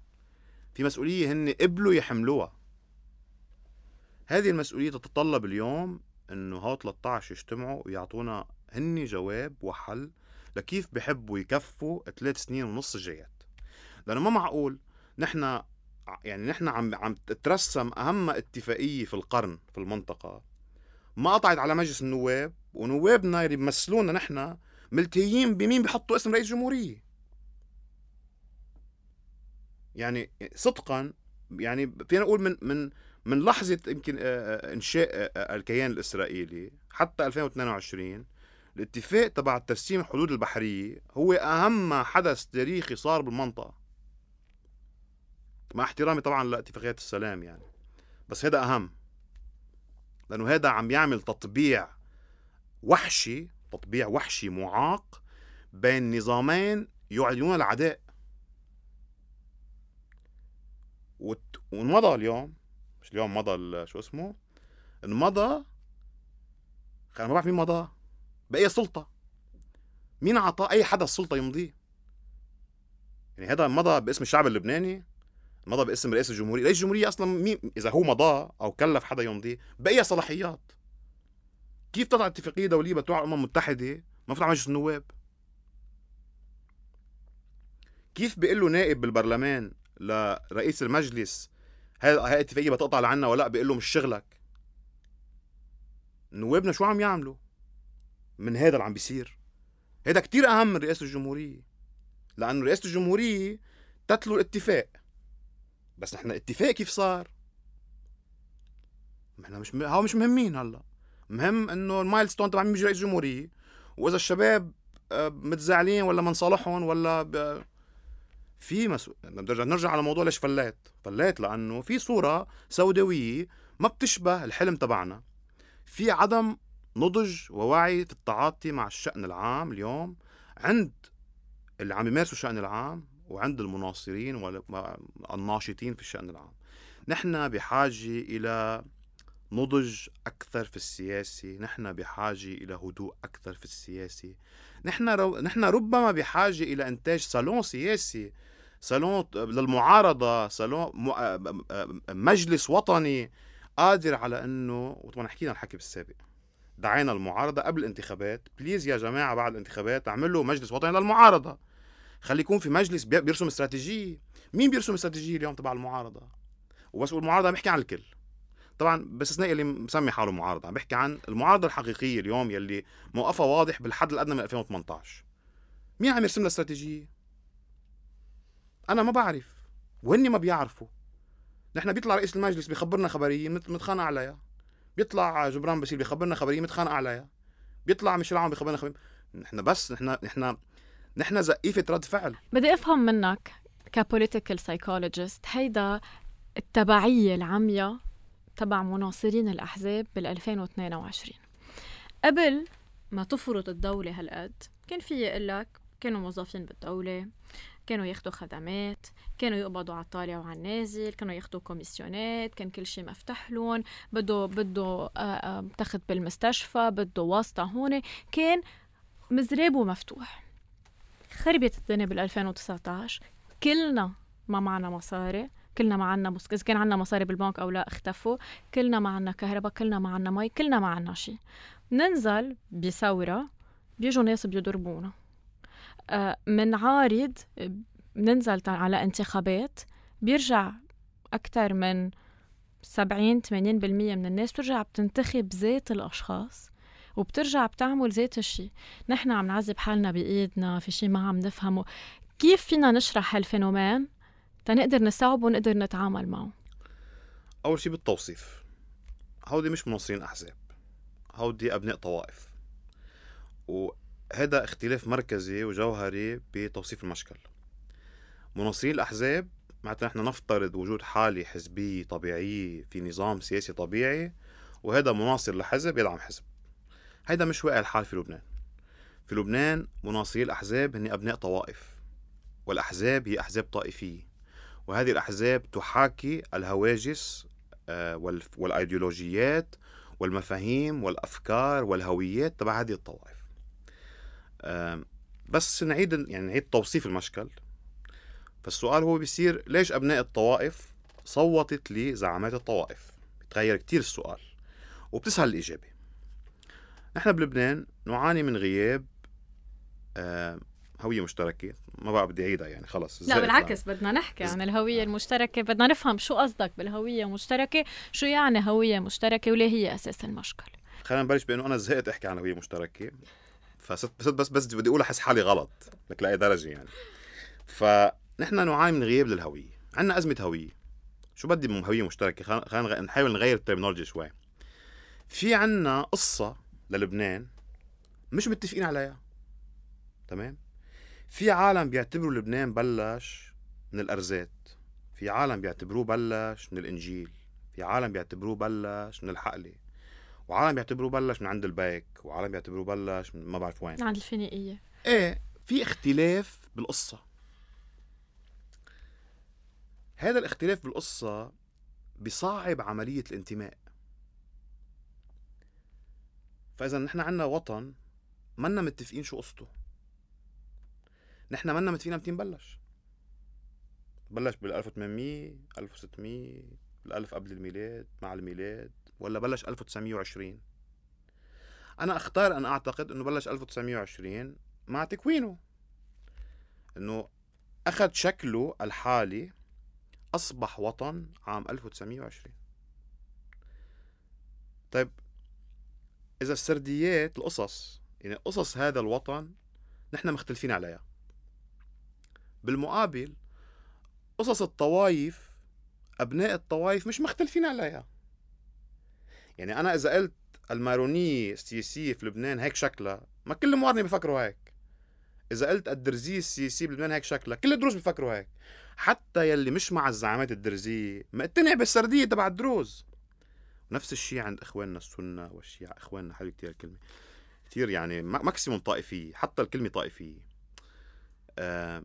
في مسؤولية هن قبلوا يحملوها. هذه المسؤولية تتطلب اليوم إنه هاو 13 يجتمعوا ويعطونا هن جواب وحل لكيف بحبوا يكفوا ثلاث سنين ونص الجايات لأنه ما معقول نحن يعني نحن عم عم تترسم أهم اتفاقية في القرن في المنطقة. ما قطعت على مجلس النواب ونوابنا اللي بيمثلونا نحن ملتهيين بمين بحطوا اسم رئيس جمهورية. يعني صدقا يعني فينا نقول من من من لحظة يمكن إنشاء الكيان الإسرائيلي حتى 2022 الاتفاق تبع ترسيم الحدود البحرية هو أهم حدث تاريخي صار بالمنطقة. مع احترامي طبعا لاتفاقيات السلام يعني بس هذا أهم لأنه هذا عم يعمل تطبيع وحشي تطبيع وحشي معاق بين نظامين يعلنون العداء. وانمضى اليوم مش اليوم مضى شو اسمه؟ انمضى أنا ما بعرف مين مضى؟ باي سلطه مين اعطاه أي حدا السلطة يمضيه؟ يعني هذا مضى باسم الشعب اللبناني مضى باسم رئيس الجمهورية. رئيس الجمهورية أصلا مين إذا هو مضى أو كلف حدا يمضي باي صلاحيات. كيف تطلع اتفاقية دولية بتوع الأمم المتحدة؟ ما على مجلس النواب. كيف بيقول له نائب بالبرلمان لرئيس المجلس هاي هاي اتفاقية بتقطع لعنا ولا بيقول له مش شغلك. نوابنا شو عم يعملوا؟ من هذا اللي عم بيصير. هذا كتير أهم من رئاسة الجمهورية. لأنه رئاسة الجمهورية تتلو الاتفاق. بس نحن اتفاق كيف صار؟ نحن مش م... هو مش مهمين هلأ. مهم إنه المايل ستون تبع مين بيجي رئيس الجمهورية؟ وإذا الشباب آه، متزعلين ولا منصالحهم ولا ب... في مسؤول نرجع على موضوع ليش فلات فلات لأنه في صورة سوداوية ما بتشبه الحلم تبعنا. في عدم نضج ووعي في التعاطي مع الشأن العام اليوم عند اللي عم يمارسوا الشأن العام وعند المناصرين والناشطين في الشأن العام. نحن بحاجة إلى نضج أكثر في السياسة. نحن بحاجة إلى هدوء أكثر في السياسة. نحن, رو... نحن ربما بحاجة إلى إنتاج صالون سياسي صالون للمعارضة صالون مجلس وطني قادر على أنه وطبعا حكينا الحكي بالسابق دعينا المعارضة قبل الانتخابات. بليز يا جماعة بعد الانتخابات اعملوا مجلس وطني للمعارضة. خلي يكون في مجلس بيرسم استراتيجية. مين بيرسم استراتيجية اليوم تبع المعارضة؟ وبس المعارضة عم عن الكل. طبعا باستثناء اللي مسمي حاله معارضة عم بحكي عن المعارضة الحقيقية اليوم يلي موقفها واضح بالحد الأدنى من 2018 مين عم يرسم لها استراتيجية؟ أنا ما بعرف. وهن ما بيعرفوا. نحن بيطلع رئيس المجلس بيخبرنا خبرية متخانق عليها. بيطلع جبران بشير بيخبرنا خبرية متخانق عليها. بيطلع مش العام بيخبرنا خبرية. نحن بس نحن نحن نحن زقيفة رد فعل. بدي أفهم منك ك political psychologist هيدا التبعية العمياء تبع مناصرين الأحزاب بال 2022 قبل ما تفرض الدولة هالقد كان في لك كانوا موظفين بالدولة. كانوا ياخدوا خدمات كانوا يقبضوا على الطالع وعلى النازل كانوا ياخدوا كوميسيونات كان كل شيء مفتح لهم بده بده آه، آه، تاخد بالمستشفى بده واسطة هون كان مزراب ومفتوح. خربت الدنيا بال 2019 كلنا ما معنا مصاري كلنا ما عنا بس كان عنا مصاري بالبنك أو لا اختفوا. كلنا ما عنا كهرباء كلنا ما عنا مي كلنا ما عنا شيء. ننزل بثورة بيجوا ناس بيضربونا. من عارض بننزل على انتخابات بيرجع أكثر من 70 80% من الناس بترجع بتنتخب ذات الأشخاص وبترجع بتعمل ذات الشيء نحن عم نعذب حالنا بإيدنا في شيء ما عم نفهمه. كيف فينا نشرح هالفينومين تنقدر نستوعبه ونقدر نتعامل معه؟ أول شيء بالتوصيف. هودي مش مناصرين أحزاب. هودي أبناء طوائف. و هذا اختلاف مركزي وجوهري بتوصيف المشكل. مناصرين الأحزاب معناتها نحن نفترض وجود حالة حزبية طبيعية في نظام سياسي طبيعي وهذا مناصر لحزب يدعم حزب. هيدا مش واقع الحال في لبنان. في لبنان مناصري الأحزاب هن أبناء طوائف والأحزاب هي أحزاب طائفية وهذه الأحزاب تحاكي الهواجس آه، والأيديولوجيات والمفاهيم والأفكار والهويات تبع هذه الطوائف. بس نعيد يعني نعيد توصيف المشكل. فالسؤال هو بيصير ليش أبناء الطوائف صوتت لزعامات الطوائف؟ بتغير كتير السؤال. وبتسهل الإجابة. نحن بلبنان نعاني من غياب هوية مشتركة. ما بقى بدي أعيدها يعني خلص. لا بالعكس بدنا نحكي عن الهوية المشتركة. بدنا نفهم شو قصدك بالهوية المشتركة. شو يعني هوية مشتركة؟ وليه هي أساس المشكل؟ خلينا نبلش بأنه أنا زهقت أحكي عن هوية مشتركة. فصرت بس بس بدي أقول أحس حالي غلط لك لأي درجة يعني. فنحن نعاني من غياب للهوية. عندنا أزمة هوية. شو بدي من هوية مشتركة؟ خلينا نحاول نغير الترمينولوجي شوي. في عنا قصة للبنان مش متفقين عليها. تمام؟ في عالم بيعتبروا لبنان بلش من الأرزات. في عالم بيعتبروه بلش من الإنجيل. في عالم بيعتبروه بلش من الحقلة. وعالم بيعتبروه بلش من عند البيك وعالم بيعتبروه بلش من ما بعرف وين. عند الفينيقية إيه في اختلاف بالقصة. هذا الاختلاف بالقصة بصعب عملية الانتماء. فإذا نحن عنا وطن منا متفقين شو قصته. نحن منا متفقين متى نبلش بلش بال 1800 1600 الألف قبل الميلاد مع الميلاد ولا بلش 1920 أنا أختار أن أعتقد أنه بلش 1920 مع تكوينه أنه أخذ شكله الحالي أصبح وطن عام 1920 طيب إذا السرديات القصص يعني قصص هذا الوطن نحن مختلفين عليها. بالمقابل قصص الطوايف أبناء الطوايف مش مختلفين عليها. يعني أنا إذا قلت المارونية السياسية في لبنان هيك شكلها ما كل الموارنة بيفكروا هيك. إذا قلت الدرزية السياسية بلبنان هيك شكلها كل الدروز بيفكروا هيك. حتى يلي مش مع الزعامات الدرزية مقتنع بالسردية تبع الدروز. نفس الشيء عند إخواننا السنة والشيعة إخواننا حلو كثير الكلمة. كثير يعني maximum طائفية حتى الكلمة طائفية. آه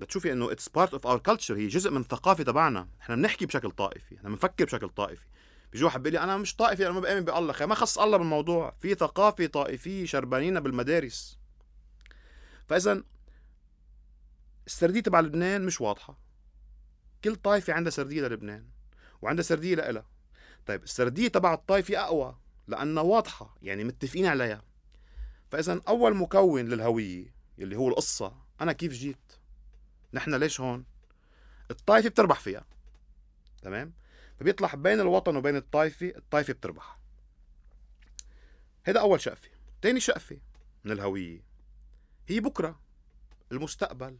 بتشوفي إنه it's part of our culture هي جزء من الثقافه تبعنا. إحنا بنحكي بشكل طائفي إحنا بنفكر بشكل طائفي. بيجي واحد بيقول لي أنا مش طائفي أنا ما بأمن بالله ما خص الله بالموضوع. في ثقافة طائفية شربانينها بالمدارس. فإذا السردية تبع لبنان مش واضحة. كل طائفة عندها سردية للبنان وعندها سردية لإلها. طيب السردية تبع الطائفة أقوى لأنها واضحة يعني متفقين عليها. فإذا أول مكون للهوية اللي هو القصة أنا كيف جيت؟ نحن ليش هون؟ الطائفة بتربح فيها. تمام؟ فبيطلع بين الوطن وبين الطائفة الطائفة بتربح. هذا أول شقفة. ثاني شقفة من الهوية. هي بكرة. المستقبل.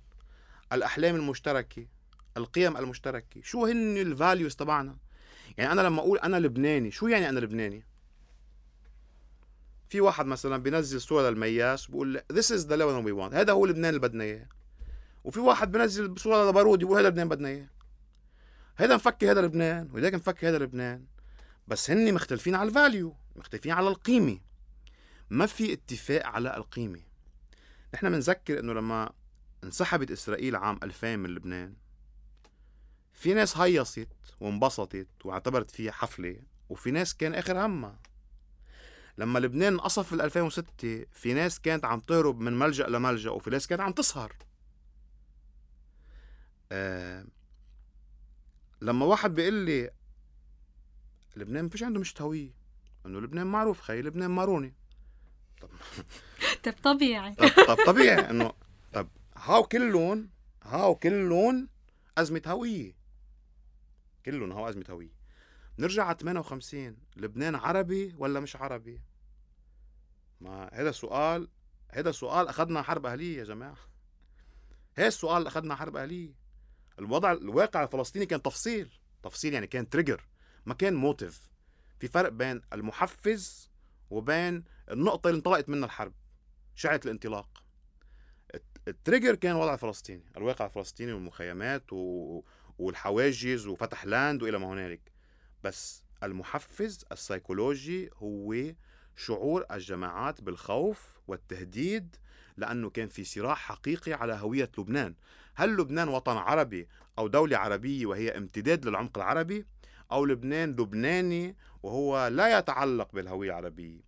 الأحلام المشتركة. القيم المشتركة. شو هن الفاليوز تبعنا؟ يعني أنا لما أقول أنا لبناني شو يعني أنا لبناني؟ في واحد مثلا بينزل صورة للمياس بقول this is the Lebanon we want. هذا هو لبنان اللي بدنا إياه. وفي واحد بنزل صوره لبارودي بيقول هذا لبنان بدنا إياه. هذا مفكر هذا لبنان وذاك مفكر هذا لبنان. بس هن مختلفين على الفاليو مختلفين على القيمة. ما في اتفاق على القيمة. نحن بنذكر إنه لما انسحبت إسرائيل عام 2000 من لبنان في ناس هيصت وانبسطت واعتبرت فيها حفلة وفي ناس كان آخر همها. لما لبنان انقصف في 2006 في ناس كانت عم تهرب من ملجأ لملجأ وفي ناس كانت عم تسهر. آه لما واحد بيقول لي لبنان ما فيش عنده مش هوية انه لبنان معروف خي لبنان ماروني. طب طب طبيعي. طب, طب طبيعي انه طب هاو كلهم هاو كلهم أزمة هوية. كلهم هو أزمة هوية. نرجع على 58 لبنان عربي ولا مش عربي؟ ما هذا سؤال هذا سؤال أخذنا حرب أهلية يا جماعة. هذا السؤال أخذنا حرب أهلية. الوضع الواقع الفلسطيني كان تفصيل. تفصيل يعني كان trigger ما كان motive في فرق بين المحفز وبين النقطة اللي انطلقت منها الحرب شعلة الانطلاق. ال trigger كان الوضع الفلسطيني الواقع الفلسطيني والمخيمات و... والحواجز وفتح land وإلى ما هنالك. بس المحفز السيكولوجي هو شعور الجماعات بالخوف والتهديد لأنه كان في صراع حقيقي على هوية لبنان. هل لبنان وطن عربي أو دولة عربية وهي امتداد للعمق العربي؟ أو لبنان لبناني وهو لا يتعلق بالهوية العربية؟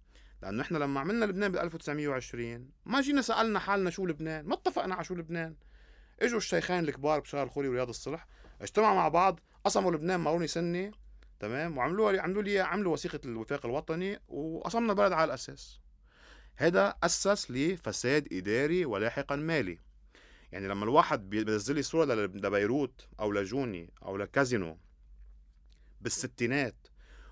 لأنه إحنا لما عملنا لبنان بال 1920 ما جينا سألنا حالنا شو لبنان ما اتفقنا على شو لبنان. إجوا الشيخين الكبار بشار الخوري ورياض الصلح اجتمعوا مع بعض قسموا لبنان ماروني سنه تمام؟ وعملوا عملوا لي عملوا وثيقة الوفاق الوطني وقسمنا البلد على الأساس. هذا أسس لفساد إداري ولاحقا مالي. يعني لما الواحد بينزل لي صورة لبيروت أو لجوني أو لكازينو بالستينات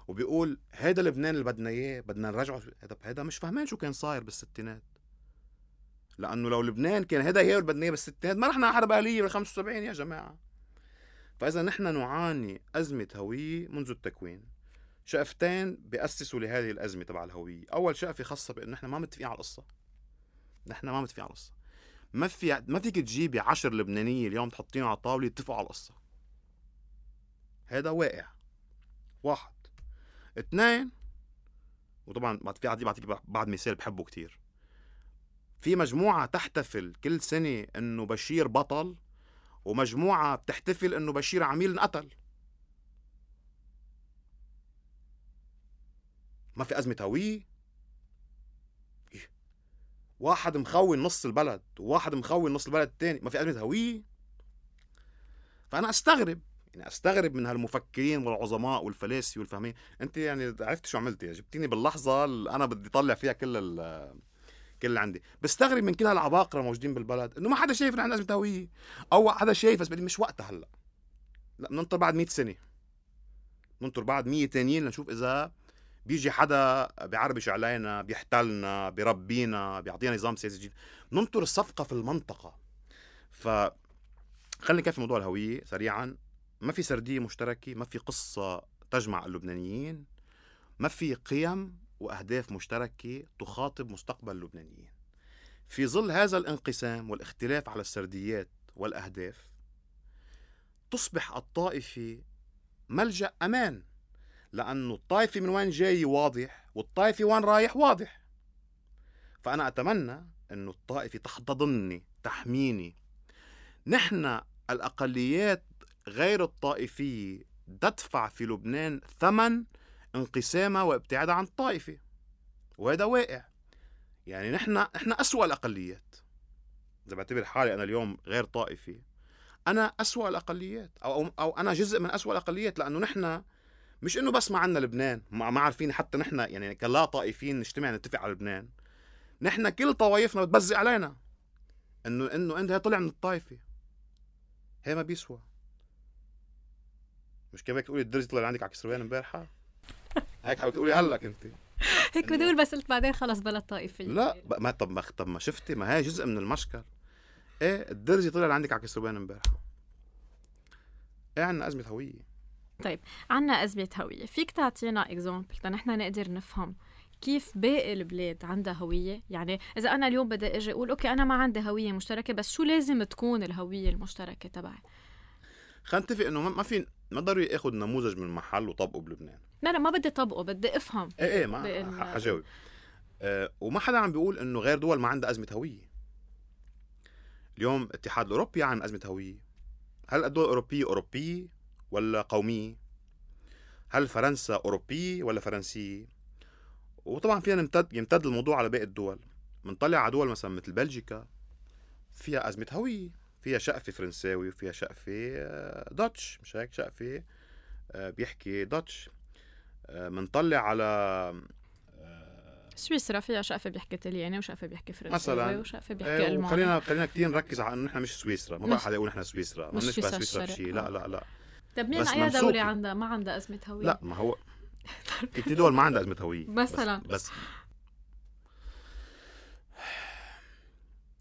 وبيقول هيدا لبنان اللي بدنا إياه بدنا نرجعه هذا هذا مش فاهمين شو كان صاير بالستينات. لأنه لو لبنان كان هذا هي اللي بدنا إياه بالستينات ما رحنا حرب اهليه بال 75 يا جماعة. فإذا نحن نعاني أزمة هوية منذ التكوين. شقفتين بيأسسوا لهذه الأزمة تبع الهوية. أول شقفة خاصة بأنه نحن ما متفقين على القصة. نحن ما متفقين على القصة. ما في ما فيك تجيبي عشر لبنانية اليوم تحطيهم على الطاولة يتفقوا على القصة. هذا واقع. واحد. اثنين وطبعا في عندي بعطيك بعد مثال بحبه كتير. في مجموعة تحتفل كل سنة إنه بشير بطل ومجموعة بتحتفل إنه بشير عميل انقتل ما في أزمة هوية؟ إيه؟ واحد مخون نص البلد وواحد مخون نص البلد الثاني ما في أزمة هوية؟ فأنا أستغرب يعني أستغرب من هالمفكرين والعظماء والفلاسفة والفهمين. أنت يعني عرفت شو عملتي جبتيني باللحظة اللي أنا بدي اطلع فيها كل كل اللي عندي. بستغرب من كل هالعباقرة موجودين بالبلد إنه ما حدا شايف عندنا أزمة هوية. أو حدا شايف بس بدي مش وقتها هلأ. لأ بننطر بعد 100 سنة. ننطر بعد 100 تانيين لنشوف إذا بيجي حدا بيعربش علينا بيحتلنا بيربينا بيعطينا نظام سياسي جديد ننطر الصفقة في المنطقة. ف خلينا نكفي موضوع الهوية سريعا. ما في سردية مشتركة ما في قصة تجمع اللبنانيين ما في قيم وأهداف مشتركة تخاطب مستقبل اللبنانيين. في ظل هذا الانقسام والاختلاف على السرديات والأهداف تصبح الطائفة ملجأ أمان. لأنه الطائفة من وين جاي واضح والطائفة وين رايح واضح. فأنا أتمنى إنه الطائفة تحتضنني تحميني. نحن الأقليات غير الطائفية تدفع في لبنان ثمن انقسامها وابتعادها عن الطائفة. وهذا واقع. يعني نحن نحن أسوأ الأقليات. إذا بعتبر حالي أنا اليوم غير طائفي أنا أسوأ الأقليات أو, أو, أنا جزء من أسوأ الأقليات لأنه نحن مش إنه بس ما عندنا لبنان ما عارفين حتى نحن يعني كلا طائفيين نجتمع نتفق على لبنان. نحن كل طوايفنا بتبزق علينا. إنه إنه انت طلع من الطائفة. هي ما بيسوى. مش كمان تقولي الدرجه طلع عندك على كسروان امبارحه هيك حاولت تقولي هلأ انت هيك بدي أقول بس قلت بعدين خلص بلد طائفيه لا ما طب ما طب ما شفتي ما هي جزء من المشكل. إيه الدرجه طلع عندك على كسروان امبارح. إيه عندنا أزمة هوية. طيب عندنا ازمه هوية. فيك تعطينا اكزامبل لنحن نقدر نفهم كيف باقي البلاد عندها هوية؟ يعني إذا أنا اليوم بدي أجي أقول أوكي أنا ما عندي هوية مشتركة بس شو لازم تكون الهوية المشتركة تبعي؟ خلينا نتفق إنه ما في ما ضروري أخذ نموذج من محل وطبقه بلبنان. لا لا ما بدي طبقه بدي أفهم. إيه إيه ما. حجاوب. أه وما حدا عم بيقول إنه غير دول ما عندها أزمة هوية. اليوم الاتحاد الأوروبي عن أزمة هوية. هل الدول الأوروبية أوروبية؟ ولا قوميه هل فرنسا اوروبيه ولا فرنسيه وطبعا فينا نمتد يمتد الموضوع على باقي الدول. بنطلع على دول مثلا مثل بلجيكا فيها أزمة هوية فيها شقفة فرنساوي وفيها شقفة آه، داتش مش هيك؟ شقفة آه، بيحكي داتش منطلع آه، على سويسرا فيها شقفة بيحكي طلياني وشقفة بيحكي فرنساوي مثلا وشقفة بيحكي ألماني. خلينا خلينا كثير نركز على إنه نحن مش سويسرا ما بقى حدا يقول نحن سويسرا ما بنشبه سويسرا بشيء لا لا لا. طيب مين اي دولة عندها؟ ما عندها أزمة هوية؟ لا ما هو كثير دول ما عندها أزمة هوية. مثلا. بس,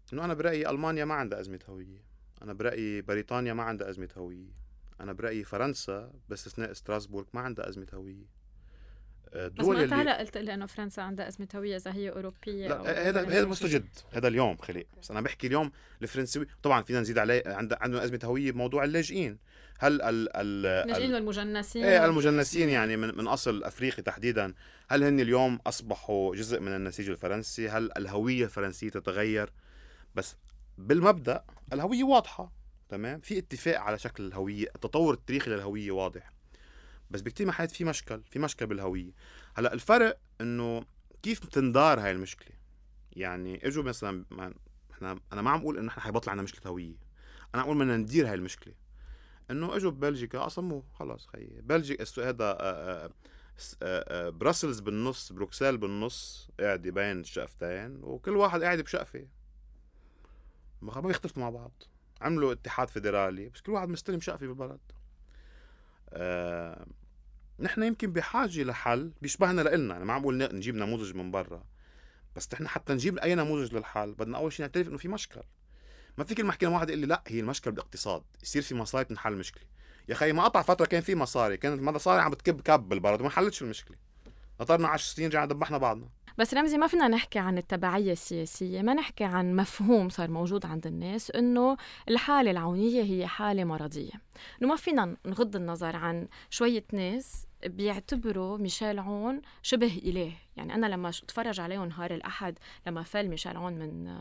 بس إنه أنا برأيي ألمانيا ما عندها أزمة هوية. أنا برأيي بريطانيا ما عندها أزمة هوية. أنا برأيي فرنسا باستثناء ستراسبورغ ما عندها أزمة هوية. بس ما انت هلا قلت لي إنه فرنسا عندها أزمة هوية إذا هي أوروبية لا هذا هذا مستجد. هذا اليوم خلي. بس أنا بحكي اليوم الفرنسي طبعا فينا نزيد عليه عند عندهم أزمة هوية بموضوع اللاجئين. هل ال ال اللاجئين والمجنسين. إيه المجنسين يعني من من أصل أفريقي تحديدا. هل هن اليوم أصبحوا جزء من النسيج الفرنسي؟ هل الهوية الفرنسية تتغير؟ بس بالمبدأ الهوية واضحة تمام؟ في اتفاق على شكل الهوية. التطور التاريخي للهوية واضح. بس بكتير محلات في مشكل في مشكل بالهوية. هلأ الفرق إنه كيف تندار هاي المشكلة؟ يعني إجوا مثلا إحنا أنا ما عم أقول إنه إحنا حيبطل عندنا مشكلة هوية. أنا عم أقول بدنا ندير هاي المشكلة. إنه إجوا ببلجيكا اصموا خلص خيي. بلجيكا هذا آه، آه، آه، Brussels بالنص بروكسل بالنص قاعدة بين الشقفتين وكل واحد قاعد بشقفة. ما بيختلفوا مع بعض. عملوا اتحاد فيدرالي بس كل واحد مستلم شقفة بالبلد. آه نحن يمكن بحاجة لحل بيشبهنا لنا أنا ما عم بقول نجيب نموذج من برا. بس نحن حتى نجيب أي نموذج للحل بدنا أول شيء نعترف إنه في مشكل. ما فيك المحكمه واحد يقول لي لا هي المشكلة بالاقتصاد. يصير في مصاري تنحل المشكلة يا أخي ما قطع فترة كان في مصاري كانت المصاري عم بتكب كب بالبلد وما حلتش المشكلة. نطرنا 10 سنين رجعنا دبحنا بعضنا. بس رمزي ما فينا نحكي عن التبعية السياسية ما نحكي عن مفهوم صار موجود عند الناس إنه الحالة العونية هي حالة مرضية. إنه ما فينا نغض النظر عن شوية ناس بيعتبروا ميشيل عون شبه إله. يعني أنا لما اتفرج عليه نهار الأحد لما فل ميشيل عون من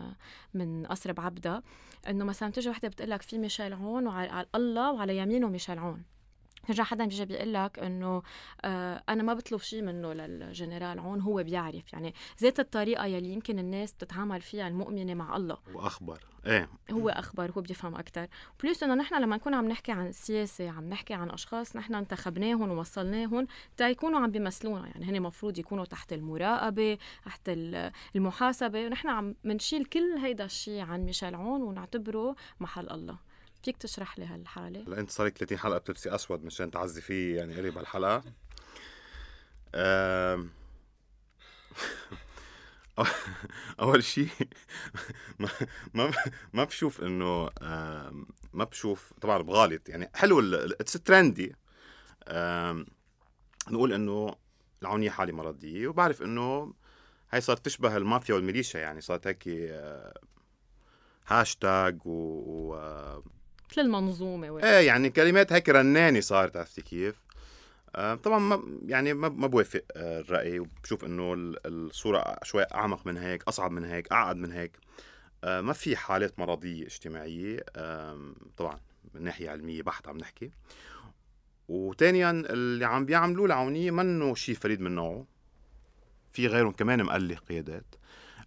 من قصر بعبدة إنه مثلا تجي وحدة بتقول لك في ميشيل عون وعلى الله وعلى يمينه ميشيل عون. رجع حدا بيجي بيقول لك إنه آه أنا ما بطلب شيء منه للجنرال عون هو بيعرف. يعني ذات الطريقة يلي يمكن الناس تتعامل فيها المؤمنة مع الله. واخبر إيه. هو أخبر هو بيفهم أكثر بلس إنه نحن لما نكون عم نحكي عن السياسة عم نحكي عن أشخاص نحن انتخبناهم ووصلناهم تا يكونوا عم بيمثلونا. يعني هن المفروض يكونوا تحت المراقبة تحت المحاسبة ونحن عم بنشيل كل هيدا الشيء عن ميشيل عون ونعتبره محل الله. فيك تشرح لي هالحالة؟ هلا انت صار لك 30 حلقة بتلبسي أسود مشان تعزي فيه يعني قريب هالحلقة. أول شيء ما ما ما بشوف إنه ما بشوف طبعا بغالط يعني. حلو it's trendy نقول إنه العونية حاله مرضية وبعرف إنه هاي صارت تشبه المافيا والميليشيا يعني. صارت هيك هاشتاج و مثل المنظومة. إيه يعني كلمات هيك رنانة صارت عرفتي كيف؟ آه طبعا ما يعني ما ما بوافق آه الرأي وبشوف إنه الصورة شوي أعمق من هيك أصعب من هيك أعقد من هيك. آه ما في حالات مرضية اجتماعية طبعا من ناحية علمية بحت عم نحكي. وثانيا اللي عم بيعملوه العونية منه شيء فريد من نوعه. في غيرهم كمان مقلق قيادات.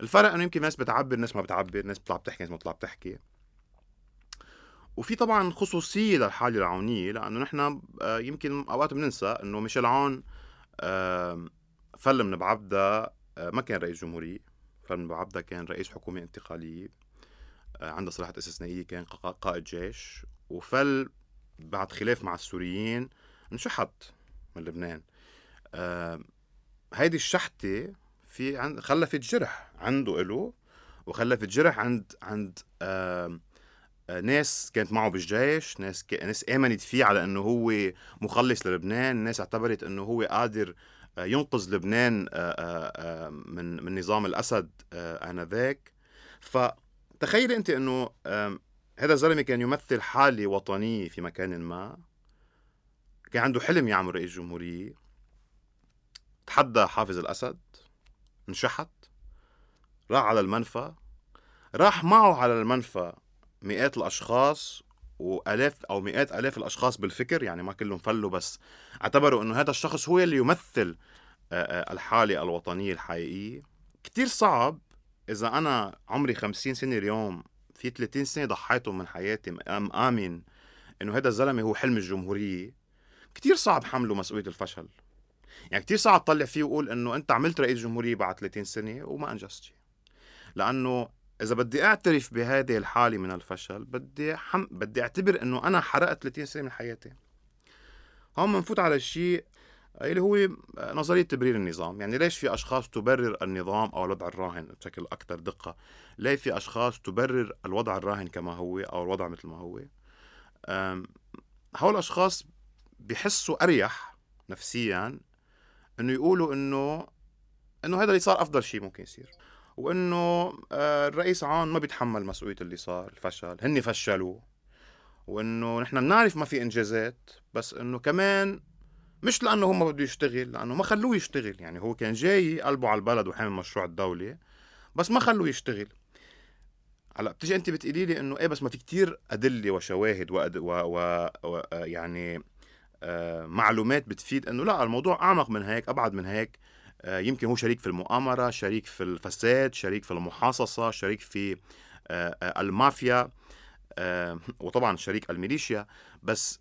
الفرق إنه يمكن ناس بتعبر ناس ما بتعبر ناس بتطلع بتحكي ناس ما بتطلع بتحكي. وفي طبعا خصوصية للحالة العونية لأنه نحن آه، يمكن أوقات بننسى إنه ميشيل عون من بعبدا آه، ما كان رئيس جمهورية من بعبدا كان رئيس حكومة انتقالية آه، عنده صلاحيات استثنائية كان قائد جيش وفل بعد خلاف مع السوريين انشحط من لبنان. هيدي الشحتة في عند خلفت جرح عنده له وخلفت جرح عند عند ناس كانت معه بالجيش ناس ك... ناس آمنت فيه على إنه هو مخلص للبنان ناس اعتبرت إنه هو قادر آه، ينقذ لبنان آه، آه، من من نظام الأسد آنذاك. فتخيل أنت إنه هذا الزلمة كان يمثل حالة وطنية في مكان ما كان عنده حلم يعمل رئيس جمهورية تحدى حافظ الأسد انشحت راح على المنفى راح معه على المنفى مئات الأشخاص وآلاف أو مئات آلاف الأشخاص بالفكر يعني ما كلهم فلوا بس. اعتبروا إنه هذا الشخص هو اللي يمثل الحالة الوطنية الحقيقية. كتير صعب إذا أنا عمري 50 سنة اليوم في 30 سنة ضحيتهم من حياتي أم آمن إنه هذا الزلمة هو حلم الجمهورية. كتير صعب حمله مسؤولية الفشل. يعني كتير صعب تطلع فيه وقول إنه أنت عملت رئيس جمهورية بعد 30 سنة وما أنجزت شيء. لأنه إذا بدي أعترف بهذه الحالة من الفشل بدي حم... بدي أعتبر إنه أنا حرقت 30 سنة من حياتي. هون بنفوت على الشيء اللي هو نظرية تبرير النظام. يعني ليش في أشخاص تبرر النظام أو الوضع الراهن؟ بشكل أكثر دقة. ليه في أشخاص تبرر الوضع الراهن كما هو أو الوضع مثل ما هو؟ هؤلاء الأشخاص بحسوا أريح نفسيا أنه يقولوا أنه أنه هذا اللي صار أفضل شيء ممكن يصير. وإنه آه، الرئيس عون ما بيتحمل مسؤولية اللي صار الفشل. هن فشلوا وإنه نحن بنعرف ما في إنجازات بس إنه كمان مش لأنه هو ما بده يشتغل لأنه ما خلوه يشتغل. يعني هو كان جاي قلبه على البلد وحامل مشروع الدولة بس ما خلوه يشتغل. هلأ بتيجي أنت بتقولي لي إنه إيه بس ما في كتير أدلة وشواهد. و... و... و... يعني آه معلومات بتفيد إنه لا الموضوع أعمق من هيك أبعد من هيك. آه، يمكن هو شريك في المؤامرة شريك في الفساد شريك في المحاصصة شريك في آه، آه، المافيا وطبعا شريك الميليشيا. بس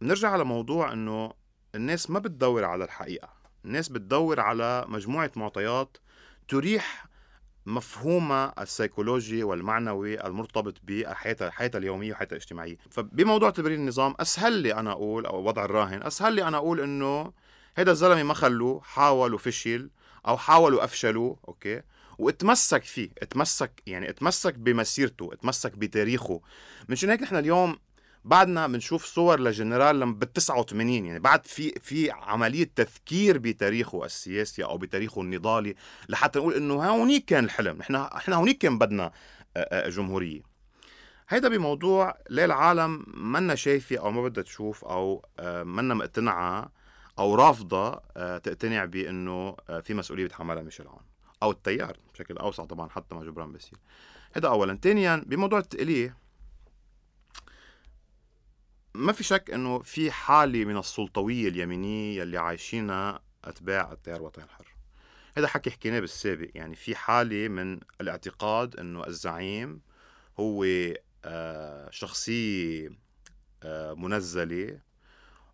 بنرجع على موضوع إنه الناس ما بتدور على الحقيقة. الناس بتدور على مجموعة معطيات تريح مفهومها السيكولوجي والمعنوي المرتبط بالحياة الحياة اليومية والحياة الاجتماعية. فبموضوع تبرير النظام أسهل لي أنا أقول أو وضع الراهن أسهل لي أنا أقول إنه هيدا الزلمة ما خلوه حاول وفشل أو حاولوا افشلوا okay؟ واتمسك فيه اتمسك يعني اتمسك بمسيرته اتمسك بتاريخه. مشان هيك نحن اليوم بعدنا بنشوف صور لجنرال بال 89 يعني بعد في في عملية تذكير بتاريخه السياسي أو بتاريخه النضالي لحتى نقول إنه هونيك كان الحلم. نحن إحنا هونيك كان بدنا جمهورية. هيدا بموضوع ليه العالم منا شايفة أو ما بدها تشوف أو منا مقتنعة أو رافضة آه، تقتنع بإنه آه، في مسؤولية بيتحملها ميشيل عون أو التيار بشكل أوسع طبعا حتى مع جبران باسيل هذا اولا. ثانيا بموضوع التقلية ما في شك إنه في حالة من السلطوية اليمينية اللي عايشينها أتباع التيار الوطني الحر. هذا حكي حكيناه بالسابق. يعني في حالة من الاعتقاد إنه الزعيم هو آه، شخصية منزلة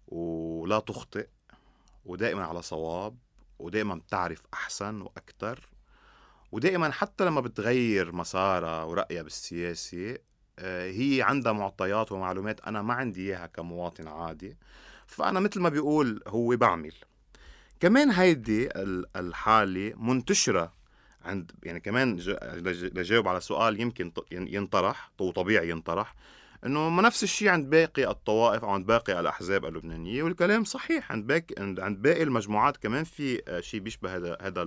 ولا تخطئ. ودائما على صواب ودائما بتعرف أحسن وأكثر ودائما حتى لما بتغير مسارها ورأيها بالسياسة آه، هي عندها معطيات ومعلومات أنا ما عندي إياها كمواطن عادي فأنا مثل ما بيقول هو بعمل. كمان هيدي الحالة منتشرة عند يعني كمان لجاوب على سؤال يمكن ينطرح وطبيعي ينطرح. إنه ما نفس الشيء عند باقي الطوائف أو عند باقي الأحزاب اللبنانية والكلام صحيح. عند باقي عند باقي المجموعات كمان في آه، شيء بيشبه هذا هذا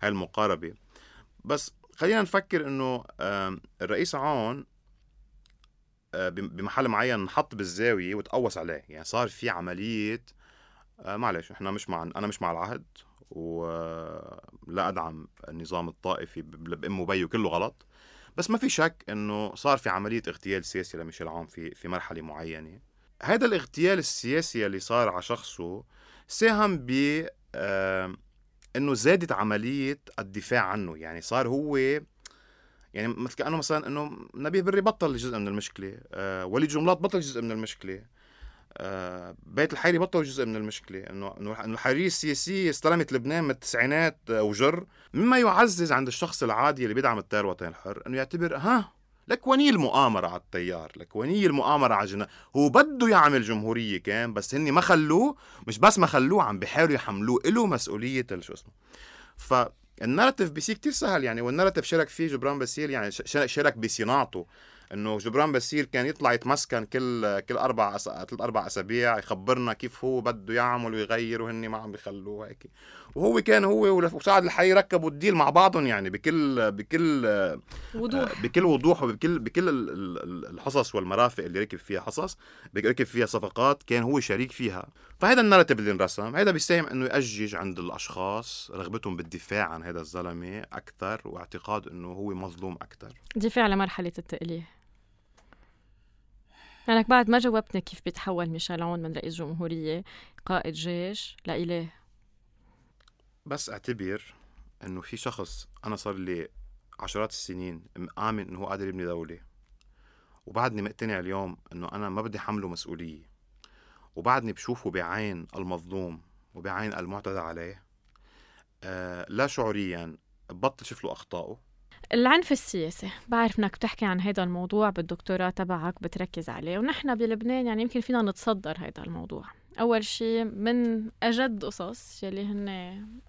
هاي المقاربة. بس خلينا نفكر إنه الرئيس عون آه، بمحل معين انحط بالزاوية وتقوس عليه. يعني صار في عملية آه، معلش إحنا مش مع أنا مش مع العهد ولا أدعم النظام الطائفي بام وبي كله غلط. بس ما في شك إنه صار في عملية اغتيال سياسي لميشيل عون في في مرحلة معينة. هذا الاغتيال السياسي اللي صار على شخصه ساهم ب إنه زادت عملية الدفاع عنه. يعني صار هو يعني مثل كأنه مثلا إنه نبيه بري بطل جزء من المشكلة آه وليد جملات بطل جزء من المشكلة. بيت الحيري بطل جزء من المشكلة إنه إنه الحريه السياسيه استلمت لبنان من التسعينات وجر مما يعزز عند الشخص العادي اللي بيدعم التيار الوطني الحر إنه يعتبر ها لك وني المؤامرة على التيار لك وني المؤامرة على جنا هو بده يعمل جمهورية كان بس هني ما خلوه مش بس ما خلوه عم بيحاولوا يحملوه له مسؤولية شو اسمه. فالنارتيف بيصير كتير سهل يعني والنارتيف شارك فيه جبران باسيل يعني شارك بصناعته. إنه جبران باسيل كان يطلع يتمسكن كل كل أربع أس... ثلاث أربع أسابيع يخبرنا كيف هو بده يعمل ويغير وهن ما عم بيخلوه هيك وهو كان هو وسعد الحي ركبوا الديل مع بعضهم يعني بكل بكل وضوح. بكل وضوح وبكل بكل الحصص والمرافق اللي ركب فيها حصص ركب فيها صفقات كان هو شريك فيها. فهذا النارتيف اللي انرسم هذا بيساهم إنه يأجج عند الأشخاص رغبتهم بالدفاع عن هذا الزلمة أكثر واعتقاد إنه هو مظلوم أكثر. دفاع لمرحلة التأليه لأنك بعد ما جاوبتني كيف بيتحول ميشيل عون من رئيس جمهورية قائد جيش لإله؟ بس أعتبر إنه في شخص أنا صار لي عشرات السنين مآمن إنه هو قادر يبني دولة. وبعدني مقتنع اليوم إنه أنا ما بدي حمله مسؤولية. وبعدني بشوفه بعين المظلوم وبعين المعتدى عليه. آه لا شعوريا ببطل شوف له أخطائه. العنف السياسي. بعرف إنك بتحكي عن هذا الموضوع بالدكتوراه تبعك بتركز عليه ونحن بلبنان يعني يمكن فينا نتصدر هذا الموضوع. أول شيء من أجد قصص يلي هن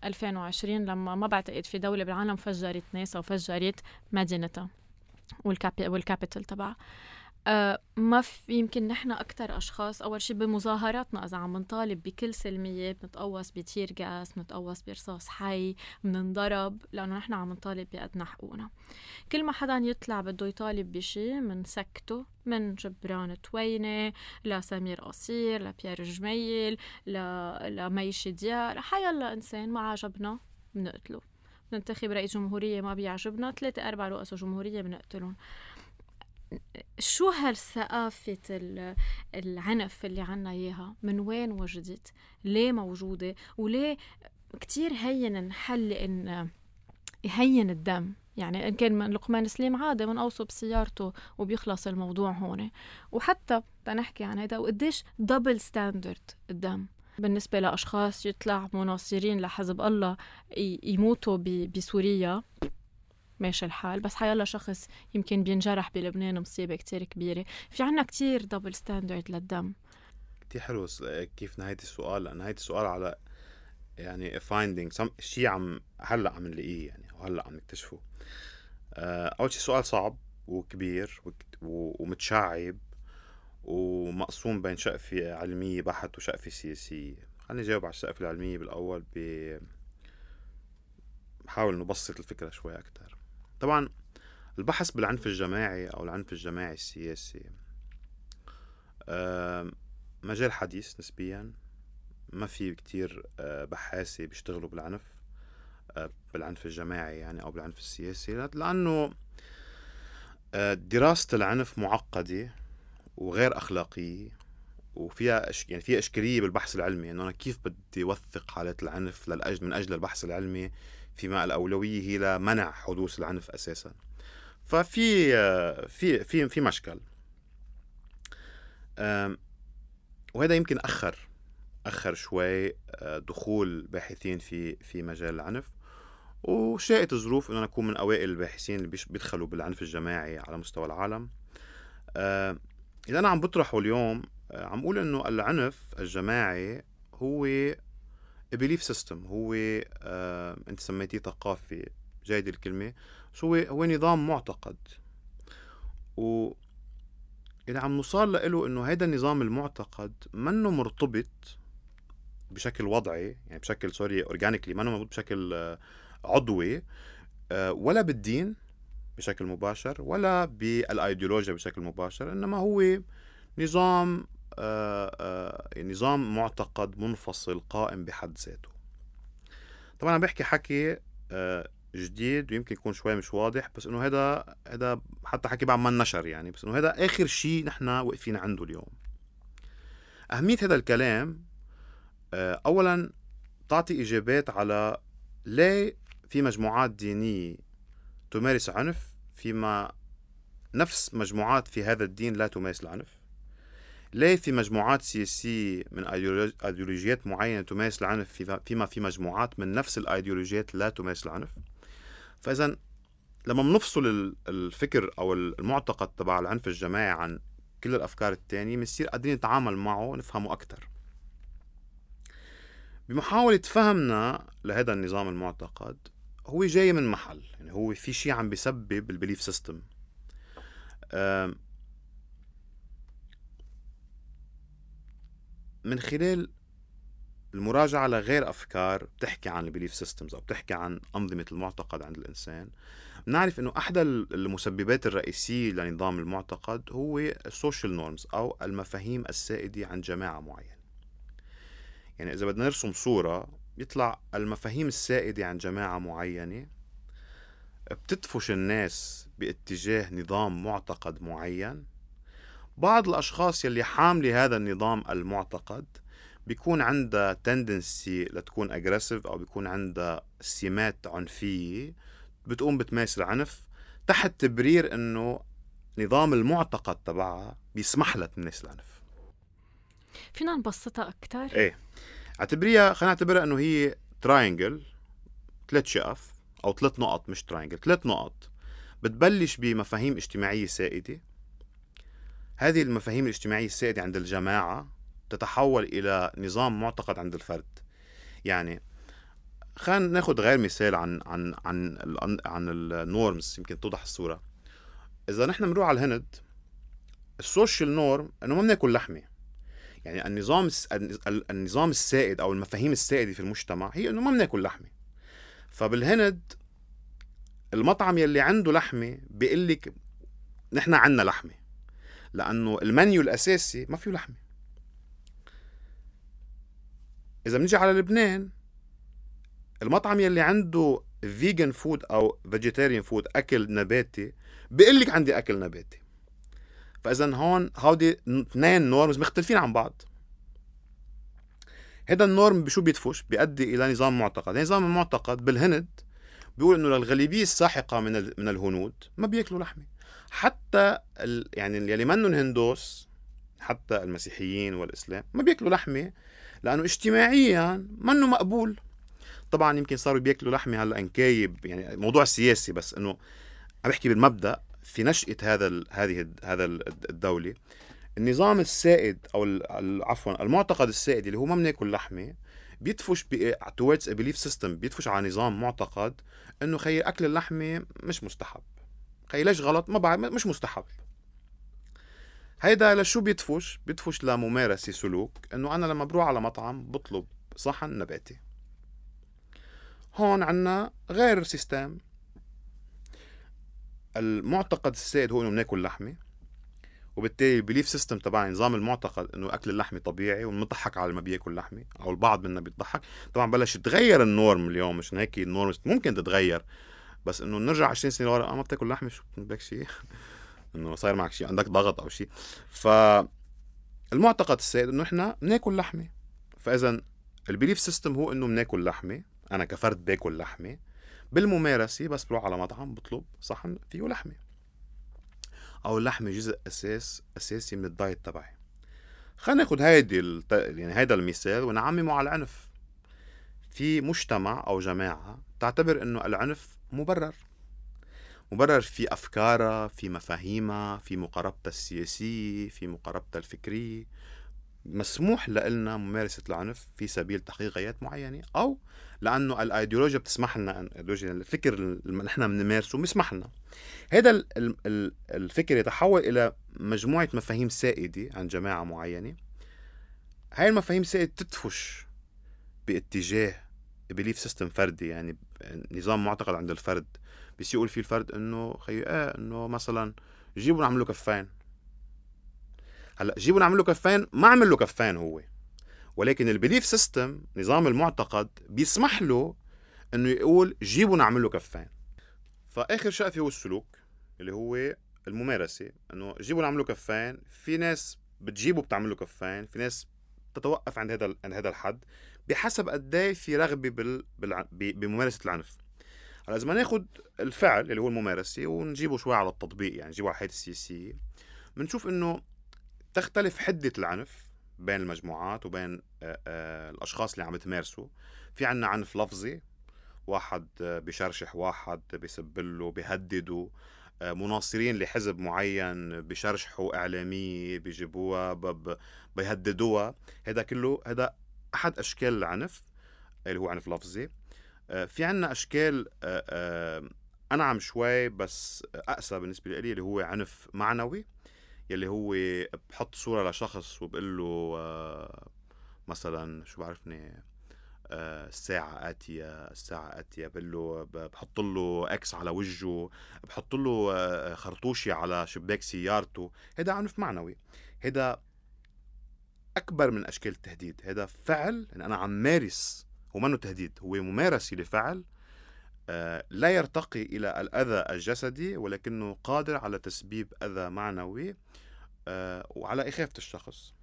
2020 لما ما بعتقد في دولة بالعالم فجرت ناسا وفجرت مدينتها والكابي والكابيتال تبعها. آه ما في يمكن نحن أكثر أشخاص أول شيء بمظاهراتنا إذا عم نطالب بكل سلمية بنتقوص بتير جاس بنتقوص برصاص حي بننضرب لأنه نحن عم نطالب بأدنى حقوقنا. كل ما حدا يطلع بده يطالب بشيء منسكته من جبران توينة لسمير قصير لبيير جميل لميشي ديار حيلا إنسان ما عجبنا بنقتله. بننتخب رئيس جمهورية ما بيعجبنا ثلاثة أربع رؤساء جمهورية بنقتلهم. شو هالثقافة العنف اللي عنا إياها؟ من وين وجدت؟ ليه موجودة؟ وليه كتير هين نحل إن يهين الدم؟ يعني إن كان من لقمان سليم عادي من أوصوا بسيارته وبيخلص الموضوع هون. وحتى تنحكي عن هذا وقديش double standard الدم. بالنسبة لأشخاص يطلع مناصرين لحزب الله يموتوا بسوريا ماشي الحال. بس حيلا شخص يمكن بينجرح بلبنان مصيبة كتير كبيرة. في عنا كتير double standard للدم. كتير حلو كيف نهاية السؤال. نهاية السؤال على يعني فايندينج شيء عم هلأ عم نلاقيه يعني وهلا عم نكتشفه. آه، أول شيء سؤال صعب وكبير ومتشعب ومقسوم بين شقفة علمية بحت وشقفة سياسية. خليني أجاوب على الشقفة العلمية بالأول ب بحاول نبسط الفكرة شوي أكتر. طبعا البحث بالعنف الجماعي أو العنف الجماعي السياسي مجال حديث نسبيا. ما في كتير آه، بحاسة بيشتغلوا بالعنف آه، بالعنف الجماعي يعني أو بالعنف السياسي. لأنه آه، دراسة العنف معقدة وغير أخلاقية وفيها يعني فيها إشكالية بالبحث العلمي. إنه أنا كيف بدي اوثق حالات العنف للاجل من أجل البحث العلمي؟ فيما الأولوية هي لمنع حدوث العنف أساسا. ففي في في في مشكل. وهذا يمكن أخر أخر شوي آه، دخول باحثين في في مجال العنف. وشاءت الظروف أنا اكون من أوائل الباحثين اللي بيدخلوا بالعنف الجماعي على مستوى العالم. إذا أنا عم بطرحه اليوم آه، عم أقول إنه العنف الجماعي هو belief system هو آه أنت سميتيه ثقافي جيد الكلمة. بس هو هو نظام معتقد. و إذا عم نوصل له إنه هذا النظام المعتقد منه مرتبط بشكل وضعي يعني بشكل سوري organically منه مرتبط بشكل آه، عضوي آه، ولا بالدين بشكل مباشر ولا بالايديولوجيا بشكل مباشر إنما هو نظام نظام معتقد منفصل قائم بحد ذاته. طبعا عم بحكي حكي جديد ويمكن يكون شوي مش واضح بس إنه هذا هذا حتى حكي بعد ما نشر يعني بس إنه هذا آخر شيء نحن واقفين عنده اليوم. أهمية هذا الكلام آه، اولا تعطي إجابات على ليه في مجموعات دينية تمارس عنف فيما نفس مجموعات في هذا الدين لا تمارس العنف. ليه في مجموعات سياسية من أيديولوجيات معينة تمارس العنف فيما في مجموعات من نفس الأيديولوجيات لا تمارس العنف. فإذا لما بنفصل الفكر أو المعتقد تبع العنف الجماعي عن كل الأفكار الثانية بنصير قادرين نتعامل معه ونفهمه أكثر بمحاولة فهمنا لهذا النظام المعتقد هو جاي من محل يعني هو في شيء عم بيسبب ال belief system من خلال المراجعة لغير أفكار بتحكي عن ال belief systems أو بتحكي عن أنظمة المعتقد عند الإنسان بنعرف أنه أحد المسببات الرئيسية لنظام المعتقد هو ال social norms أو المفاهيم السائدة عن جماعة معينة. يعني إذا بدنا نرسم صورة يطلع المفاهيم السائدة عن جماعة معينة بتدفش الناس باتجاه نظام معتقد معين بعض الأشخاص يلي حاملة هذا النظام المعتقد بيكون عندها tendency لتكون aggressive أو بيكون عندها سمات عنفية بتقوم بتمارس العنف تحت تبرير إنه نظام المعتقد تبعها بيسمح لها تمارس العنف. فينا نبسطها أكثر إيه. اعتبريها خلينا نعتبرها إنه هي triangle ثلاث شقف أو ثلاث نقط مش triangle ثلاث نقط بتبلش بمفاهيم اجتماعية سائدة. هذه المفاهيم الاجتماعية السائدة عند الجماعة تتحول إلى نظام معتقد عند الفرد. يعني خلينا ناخذ غير مثال عن عن عن عن ال norms يمكن توضح الصورة. إذا نحن بنروح على الهند ال social norm إنه ما بناكل لحمة. يعني النظام النظام السائد أو المفاهيم السائدة في المجتمع هي إنه ما بناكل لحمة. فبالهند المطعم يلي عنده لحمة بيقول لك نحن عنا لحمة. لأنه المنيو الأساسي ما فيه لحمة. إذا بنيجي على لبنان المطعم يلي عنده vegan food أو vegetarian food أكل نباتي بيقول لك عندي أكل نباتي. فإذا هون هودي اثنين norms مختلفين عن بعض. هذا النورم بشو بيدفش؟ بيؤدي إلى نظام معتقد. نظام المعتقد بالهند بيقول إنه للغالبية الساحقة من من الهنود ما بيأكلوا لحمة. حتى ال... يعني يلي منهم هندوس حتى المسيحيين والإسلام ما بياكلوا لحمة لأنه اجتماعيا منه مقبول. طبعا يمكن صاروا بياكلوا لحمة هلأ انكايب يعني موضوع سياسي بس إنه عم بحكي بالمبدأ في نشأة هذا هذه هذا الدولة. النظام السائد أو عفوا المعتقد السائد اللي هو ما بناكل لحمة بيدفش towards belief system بيدفش على نظام معتقد إنه خي أكل اللحمة مش مستحب. خي ليش غلط ما بعرف مش مستحب. هيدا لشو بيدفش بيدفش لممارسة سلوك إنه أنا لما بروح على مطعم بطلب صحن نباتي. هون عنا غير سيستم. المعتقد السائد هو إنه بناكل لحمة وبالتالي ال belief system تبع نظام المعتقد إنه أكل اللحمة طبيعي وبنضحك على اللي ما بياكل لحمة أو البعض منا بيضحك. طبعا بلش يتغير ال norm اليوم مش هيك ال norm ممكن تتغير. بس إنه نرجع 20 سنة لورا آه، ما بتاكل لحمة شو بدك شيء إنه صاير معك شيء عندك ضغط أو شيء ف المعتقد السائد إنه إحنا بناكل لحمة. فإذا ال belief system هو إنه بناكل لحمة. أنا كفرد باكل لحمة. بالممارسة بس بروح على مطعم بطلب صحن فيه لحمة. أو اللحمة جزء أساس أساسي من الدايت تبعي. خلينا ناخذ هيدي الت... يعني هيدا المثال ونعممه على العنف. في مجتمع أو جماعة تعتبر إنه العنف مبرر. مبرر في افكارها في مفاهيمها في مقاربتها السياسية في مقاربتها الفكرية. مسموح لنا ممارسة العنف في سبيل تحقيق غايات معينة أو لأنه الأيديولوجيا بتسمح لنا الفكر اللي نحن بنمارسه بيسمح لنا. هذا الفكر يتحول إلى مجموعة مفاهيم سائدة عن جماعة معينة. هاي المفاهيم السائدة تدفش باتجاه belief system فردي يعني نظام معتقد عند الفرد. بس يقول فيه الفرد إنه خي إيه إنه مثلا جيبوا نعمل له كفين. هلأ جيبوا نعمل له كفين ما عمل له كفين هو. ولكن ال belief system نظام المعتقد بيسمح له إنه يقول جيبوا نعمل له كفين. فآخر شيء هو السلوك اللي هو الممارسة إنه جيبوا نعمل له كفين. في ناس بتجيبه بتعمل له كفين في ناس تتوقف عند هذا عند هذا الحد. بحسب قد إيه في رغبة بال... بال... بممارسة العنف. هلأ إذا ناخذ الفعل اللي هو الممارسة ونجيبه شوي على التطبيق يعني نجيبه على الحياة السياسيه بنشوف إنه تختلف حدة العنف بين المجموعات وبين آه، آه، الأشخاص اللي عم تمارسوا في عنا عنف لفظي واحد بشرشح واحد بيسبله بيهدده مناصرين لحزب معين بشرشحوا إعلامية بيجيبوها بيهددوها. هذا كله هذا أحد أشكال العنف اللي هو عنف لفظي. في عنا أشكال أنعم شوي بس أقسى بالنسبة لي اللي هو عنف معنوي يلي هو بحط صورة لشخص وبقول له آه، مثلا شو بعرفني آه، الساعة آتية الساعة آتية بقول له بحط له إكس على وجهه بحط له آه، خرطوشي على شباك سيارته. هذا عنف معنوي. هذا أكبر من أشكال التهديد. هذا فعل يعني أنا عم مارس هو منه تهديد هو ممارسة لفعل لا يرتقي إلى الأذى الجسدي ولكنه قادر على تسبيب أذى معنوي آه، وعلى إخافة الشخص.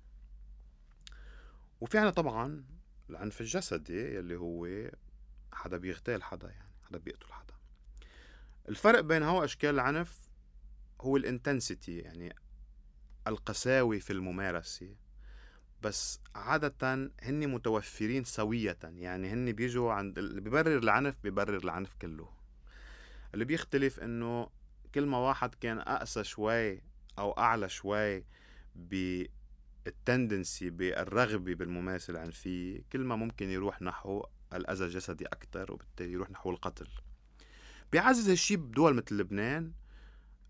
وفي عنا طبعا العنف الجسدي يلي هو حدا بيغتال حدا يعني حدا بيقتل حدا. الفرق بين هو أشكال العنف هو الإنتنسيتي يعني القساوة في الممارسة بس عادة هن متوفرين سوية يعني هن بيجوا عند اللي بيبرر العنف بيبرر العنف كله. اللي بيختلف انه كل ما واحد كان أقسى شوي أو أعلى شوي بالتندنسي بالرغبة بالممارسة العنفيه كل ما ممكن يروح نحو الأذى الجسدي أكثر وبالتالي يروح نحو القتل. بيعزز هالشيء بدول مثل لبنان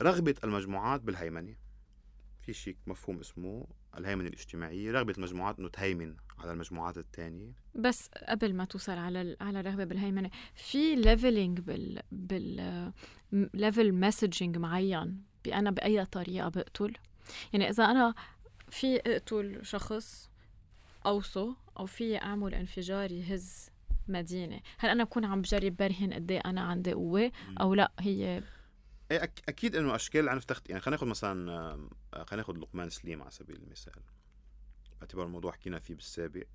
رغبة المجموعات بالهيمنة. في شيء مفهوم اسمه الهيمنة الاجتماعية رغبة المجموعات انه تهيمن على المجموعات الثانية بس قبل ما توصل على على الرغبة بالهيمنة في ليفلينج بال بال ليفل مسجنج معين بأنا بأي طريقة بقتل؟ يعني إذا أنا في أقتل شخص أوصه أو في أعمل انفجار يهز مدينة هل أنا بكون عم بجرب برهن قد إيه أنا عندي قوة؟ أو لا هي أكيد إنه أشكال العنف تخت يعني خلينا ناخذ مثلا آه، خلينا ناخذ لقمان سليم على سبيل المثال. باعتبار الموضوع حكينا فيه بالسابق.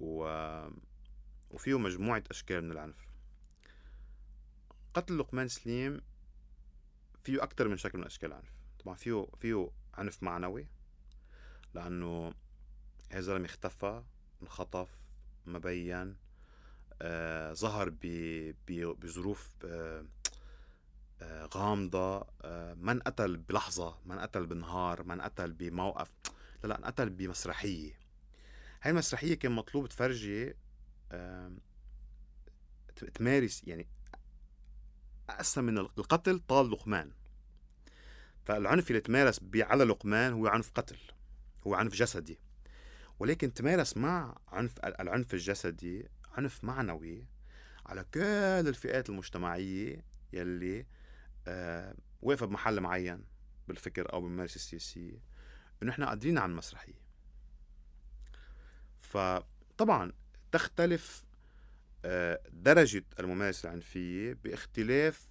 و وفيه مجموعة أشكال من العنف. قتل لقمان سليم فيه أكثر من شكل من أشكال العنف. طبعا فيه فيه عنف معنوي لأنه هذا الزلمة اختفى انخطف ما بين آه ظهر بظروف آه غامضة آه من قتل بلحظة من قتل بنهار من قتل بموقف. لا لا انقتل بمسرحية. هاي المسرحية كان مطلوب تفرجي تمارس يعني أقسى من القتل طال لقمان. فالعنف اللي تمارس على لقمان هو عنف قتل هو عنف جسدي. ولكن تمارس مع عنف العنف الجسدي عنف معنوي على كل الفئات المجتمعية يلي آه واقفة بمحل معين بالفكر أو بالممارسة السياسية إنه إحنا قادرين على المسرحية. فطبعا تختلف درجة الممارسة العنفية باختلاف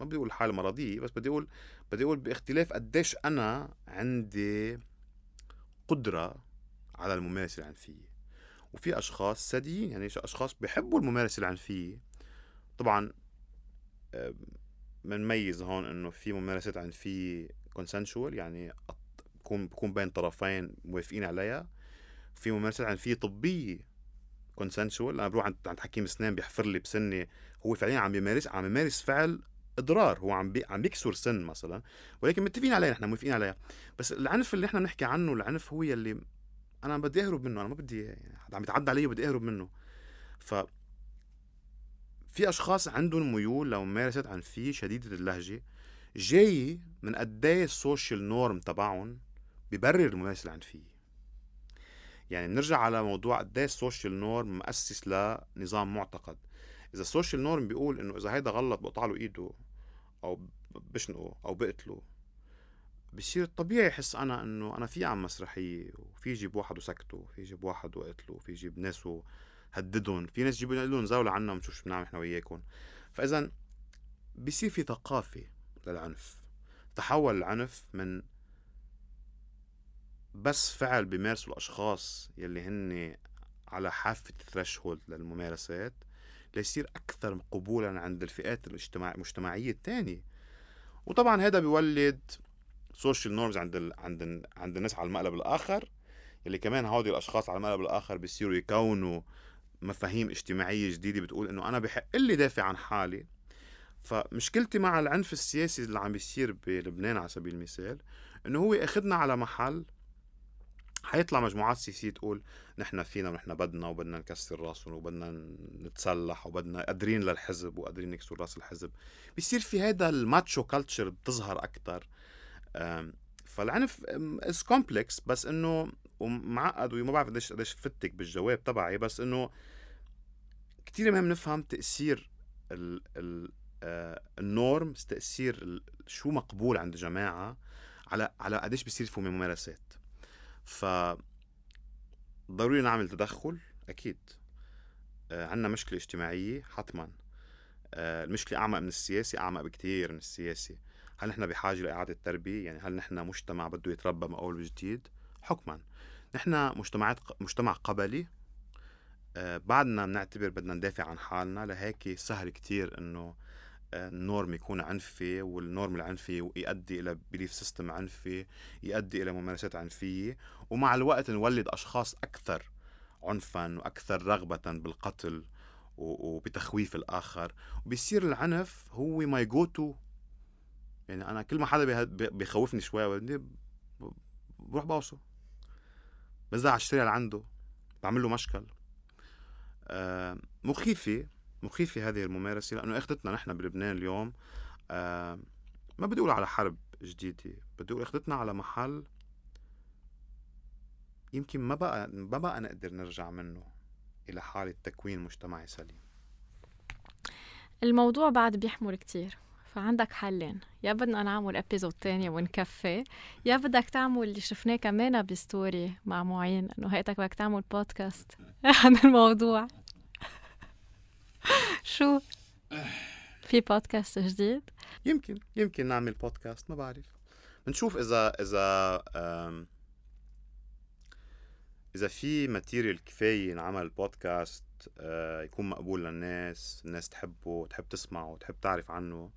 ما بدي أقول حالة مرضية بس بدي أقول بدي أقول باختلاف قديش أنا عندي قدرة على الممارسة العنفيه وفي أشخاص ساديين يعني أشخاص بيحبوا الممارسة العنفيه طبعا بنميز هون إنه في ممارسات عنفيه كونسنشوال يعني بكون بكون بين طرفين موافقين عليها. في ممارسات عنفيه طبية consensual أنا بروح عند حكيم إسنان بيحفر لي بسني هو فعليا عم بيمارس عم بيمارس فعل إضرار هو عم بي... عم بيكسر سن مثلا ولكن متفقين عليها نحن موافقين عليها بس العنف اللي نحن بنحكي عنه العنف هو يلي أنا بدي أهرب منه أنا ما بدي يعني عم يتعدى علي وبدي أهرب منه. ف في أشخاص عندهم ميول لممارسه عنفيه شديدة اللهجة جاي من قد إيه ال social norm تبعهم ببرر الممارسة العنفيه يعني نرجع على موضوع قد إيه ال social norm مؤسس لنظام معتقد. إذا ال social norm بيقول إنه إذا هيدا غلط بقطع له إيده أو بشنقه أو بقتله بصير طبيعي احس أنا إنه أنا في عم مسرحية وفي يجيب واحد وسكته في يجيب واحد وقتله في يجيب ناس وهددهم في ناس يجيبوا لهم زاولة عنا ونشوف شو بنعمل إحنا وياكم فاذا بصير في ثقافة للعنف. تحول العنف من بس فعل بيمارسوا الأشخاص يلي هن على حافة ال threshold للممارسات ليصير أكثر قبولا عند الفئات المجتمعيه الثانية. وطبعا هذا بيولد social norms عند ال... عند ال... عند الناس على المقلب الآخر اللي كمان هودي الأشخاص على المقلب الآخر بيصيروا يكونوا مفاهيم اجتماعية جديدة بتقول إنه أنا بحق لي دافع عن حالي. فمشكلتي مع العنف السياسي اللي عم بيصير بلبنان على سبيل المثال إنه هو أخذنا على محل حيطلع مجموعات سياسية تقول نحن فينا ونحن بدنا وبدنا نكسر راسهم وبدنا نتسلح وبدنا قادرين للحزب وقادرين نكسر راس الحزب. بيصير في هذا ال macho culture بتظهر أكثر فالعنف is complex بس إنه ومعقد وما بعرف قديش قديش فتك بالجواب تبعي بس إنه كثير مهم نفهم تأثير ال ال آه النورم تأثير شو مقبول عند جماعة على على قديش بيصير في ممارسات. ف ضروري نعمل تدخل أكيد. آه عندنا مشكلة اجتماعية حتما. آه المشكلة أعمق من السياسي أعمق بكثير من السياسي هل نحن بحاجة لإعادة تربيه يعني هل نحن مجتمع بده يتربى من أول وجديد؟ حكما. نحن مجتمعات مجتمع قبلي بعدنا بنعتبر بدنا ندافع عن حالنا لهيك سهل كتير إنه آه ال norm يكون عنفي وال norm العنفي يؤدي إلى belief system عنفي يؤدي إلى ممارسات عنفية. ومع الوقت نولد أشخاص أكثر عنفا وأكثر رغبة بالقتل وبتخويف الآخر. وبيصير العنف هو my go-to يعني أنا كل ما حدا بيخوفني شوي بروح بوصه بزع على الشارع لعنده. بعمل له مشكل. آه مخيفة مخيفة هذه الممارسة لأنه أخذتنا نحن بلبنان اليوم آه ما بدي أقول على حرب جديدة بدي أقول أخذتنا على محل يمكن ما بقى ما بقى نقدر نرجع منه إلى حالة تكوين مجتمعي سليم. الموضوع بعد بيحمل كتير. فعندك حلين. يا بدنا نعمل episode تانية ونكفي. يا بدك تعمل اللي شفناه كمان ب story مع معين إنه هيئتك بدك تعمل بودكاست عن الموضوع. شو؟ في بودكاست جديد؟ يمكن يمكن نعمل بودكاست ما بعرف. بنشوف إذا إذا إذا في material كفاية ينعمل بودكاست آه، يكون مقبول للناس الناس تحبه تحب تسمعه تحب تعرف عنه.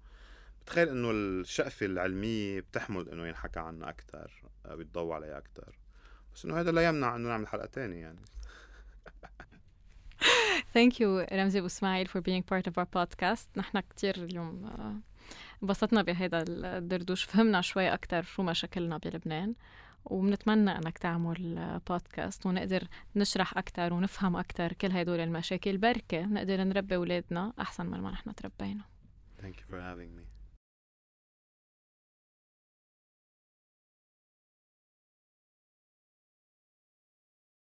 بتخيل إنه الشقفة العلمية بتحمل إنه ينحكى عنها أكثر آه، بيتضوى عليها أكثر بس إنه هذا لا يمنع إنه نعمل حلقة تانية يعني. Thank you رمزي واسماعيل for being part of our podcast. نحن كتير اليوم آه، انبسطنا بهذا الدردوش. فهمنا شوي أكتر شو مشاكلنا بلبنان. وبنتمنى إنك تعمل بودكاست ونقدر نشرح أكثر ونفهم أكثر كل هدول المشاكل. بركة نقدر نربي أولادنا أحسن من ما نحن تربينا. Thank you for having me.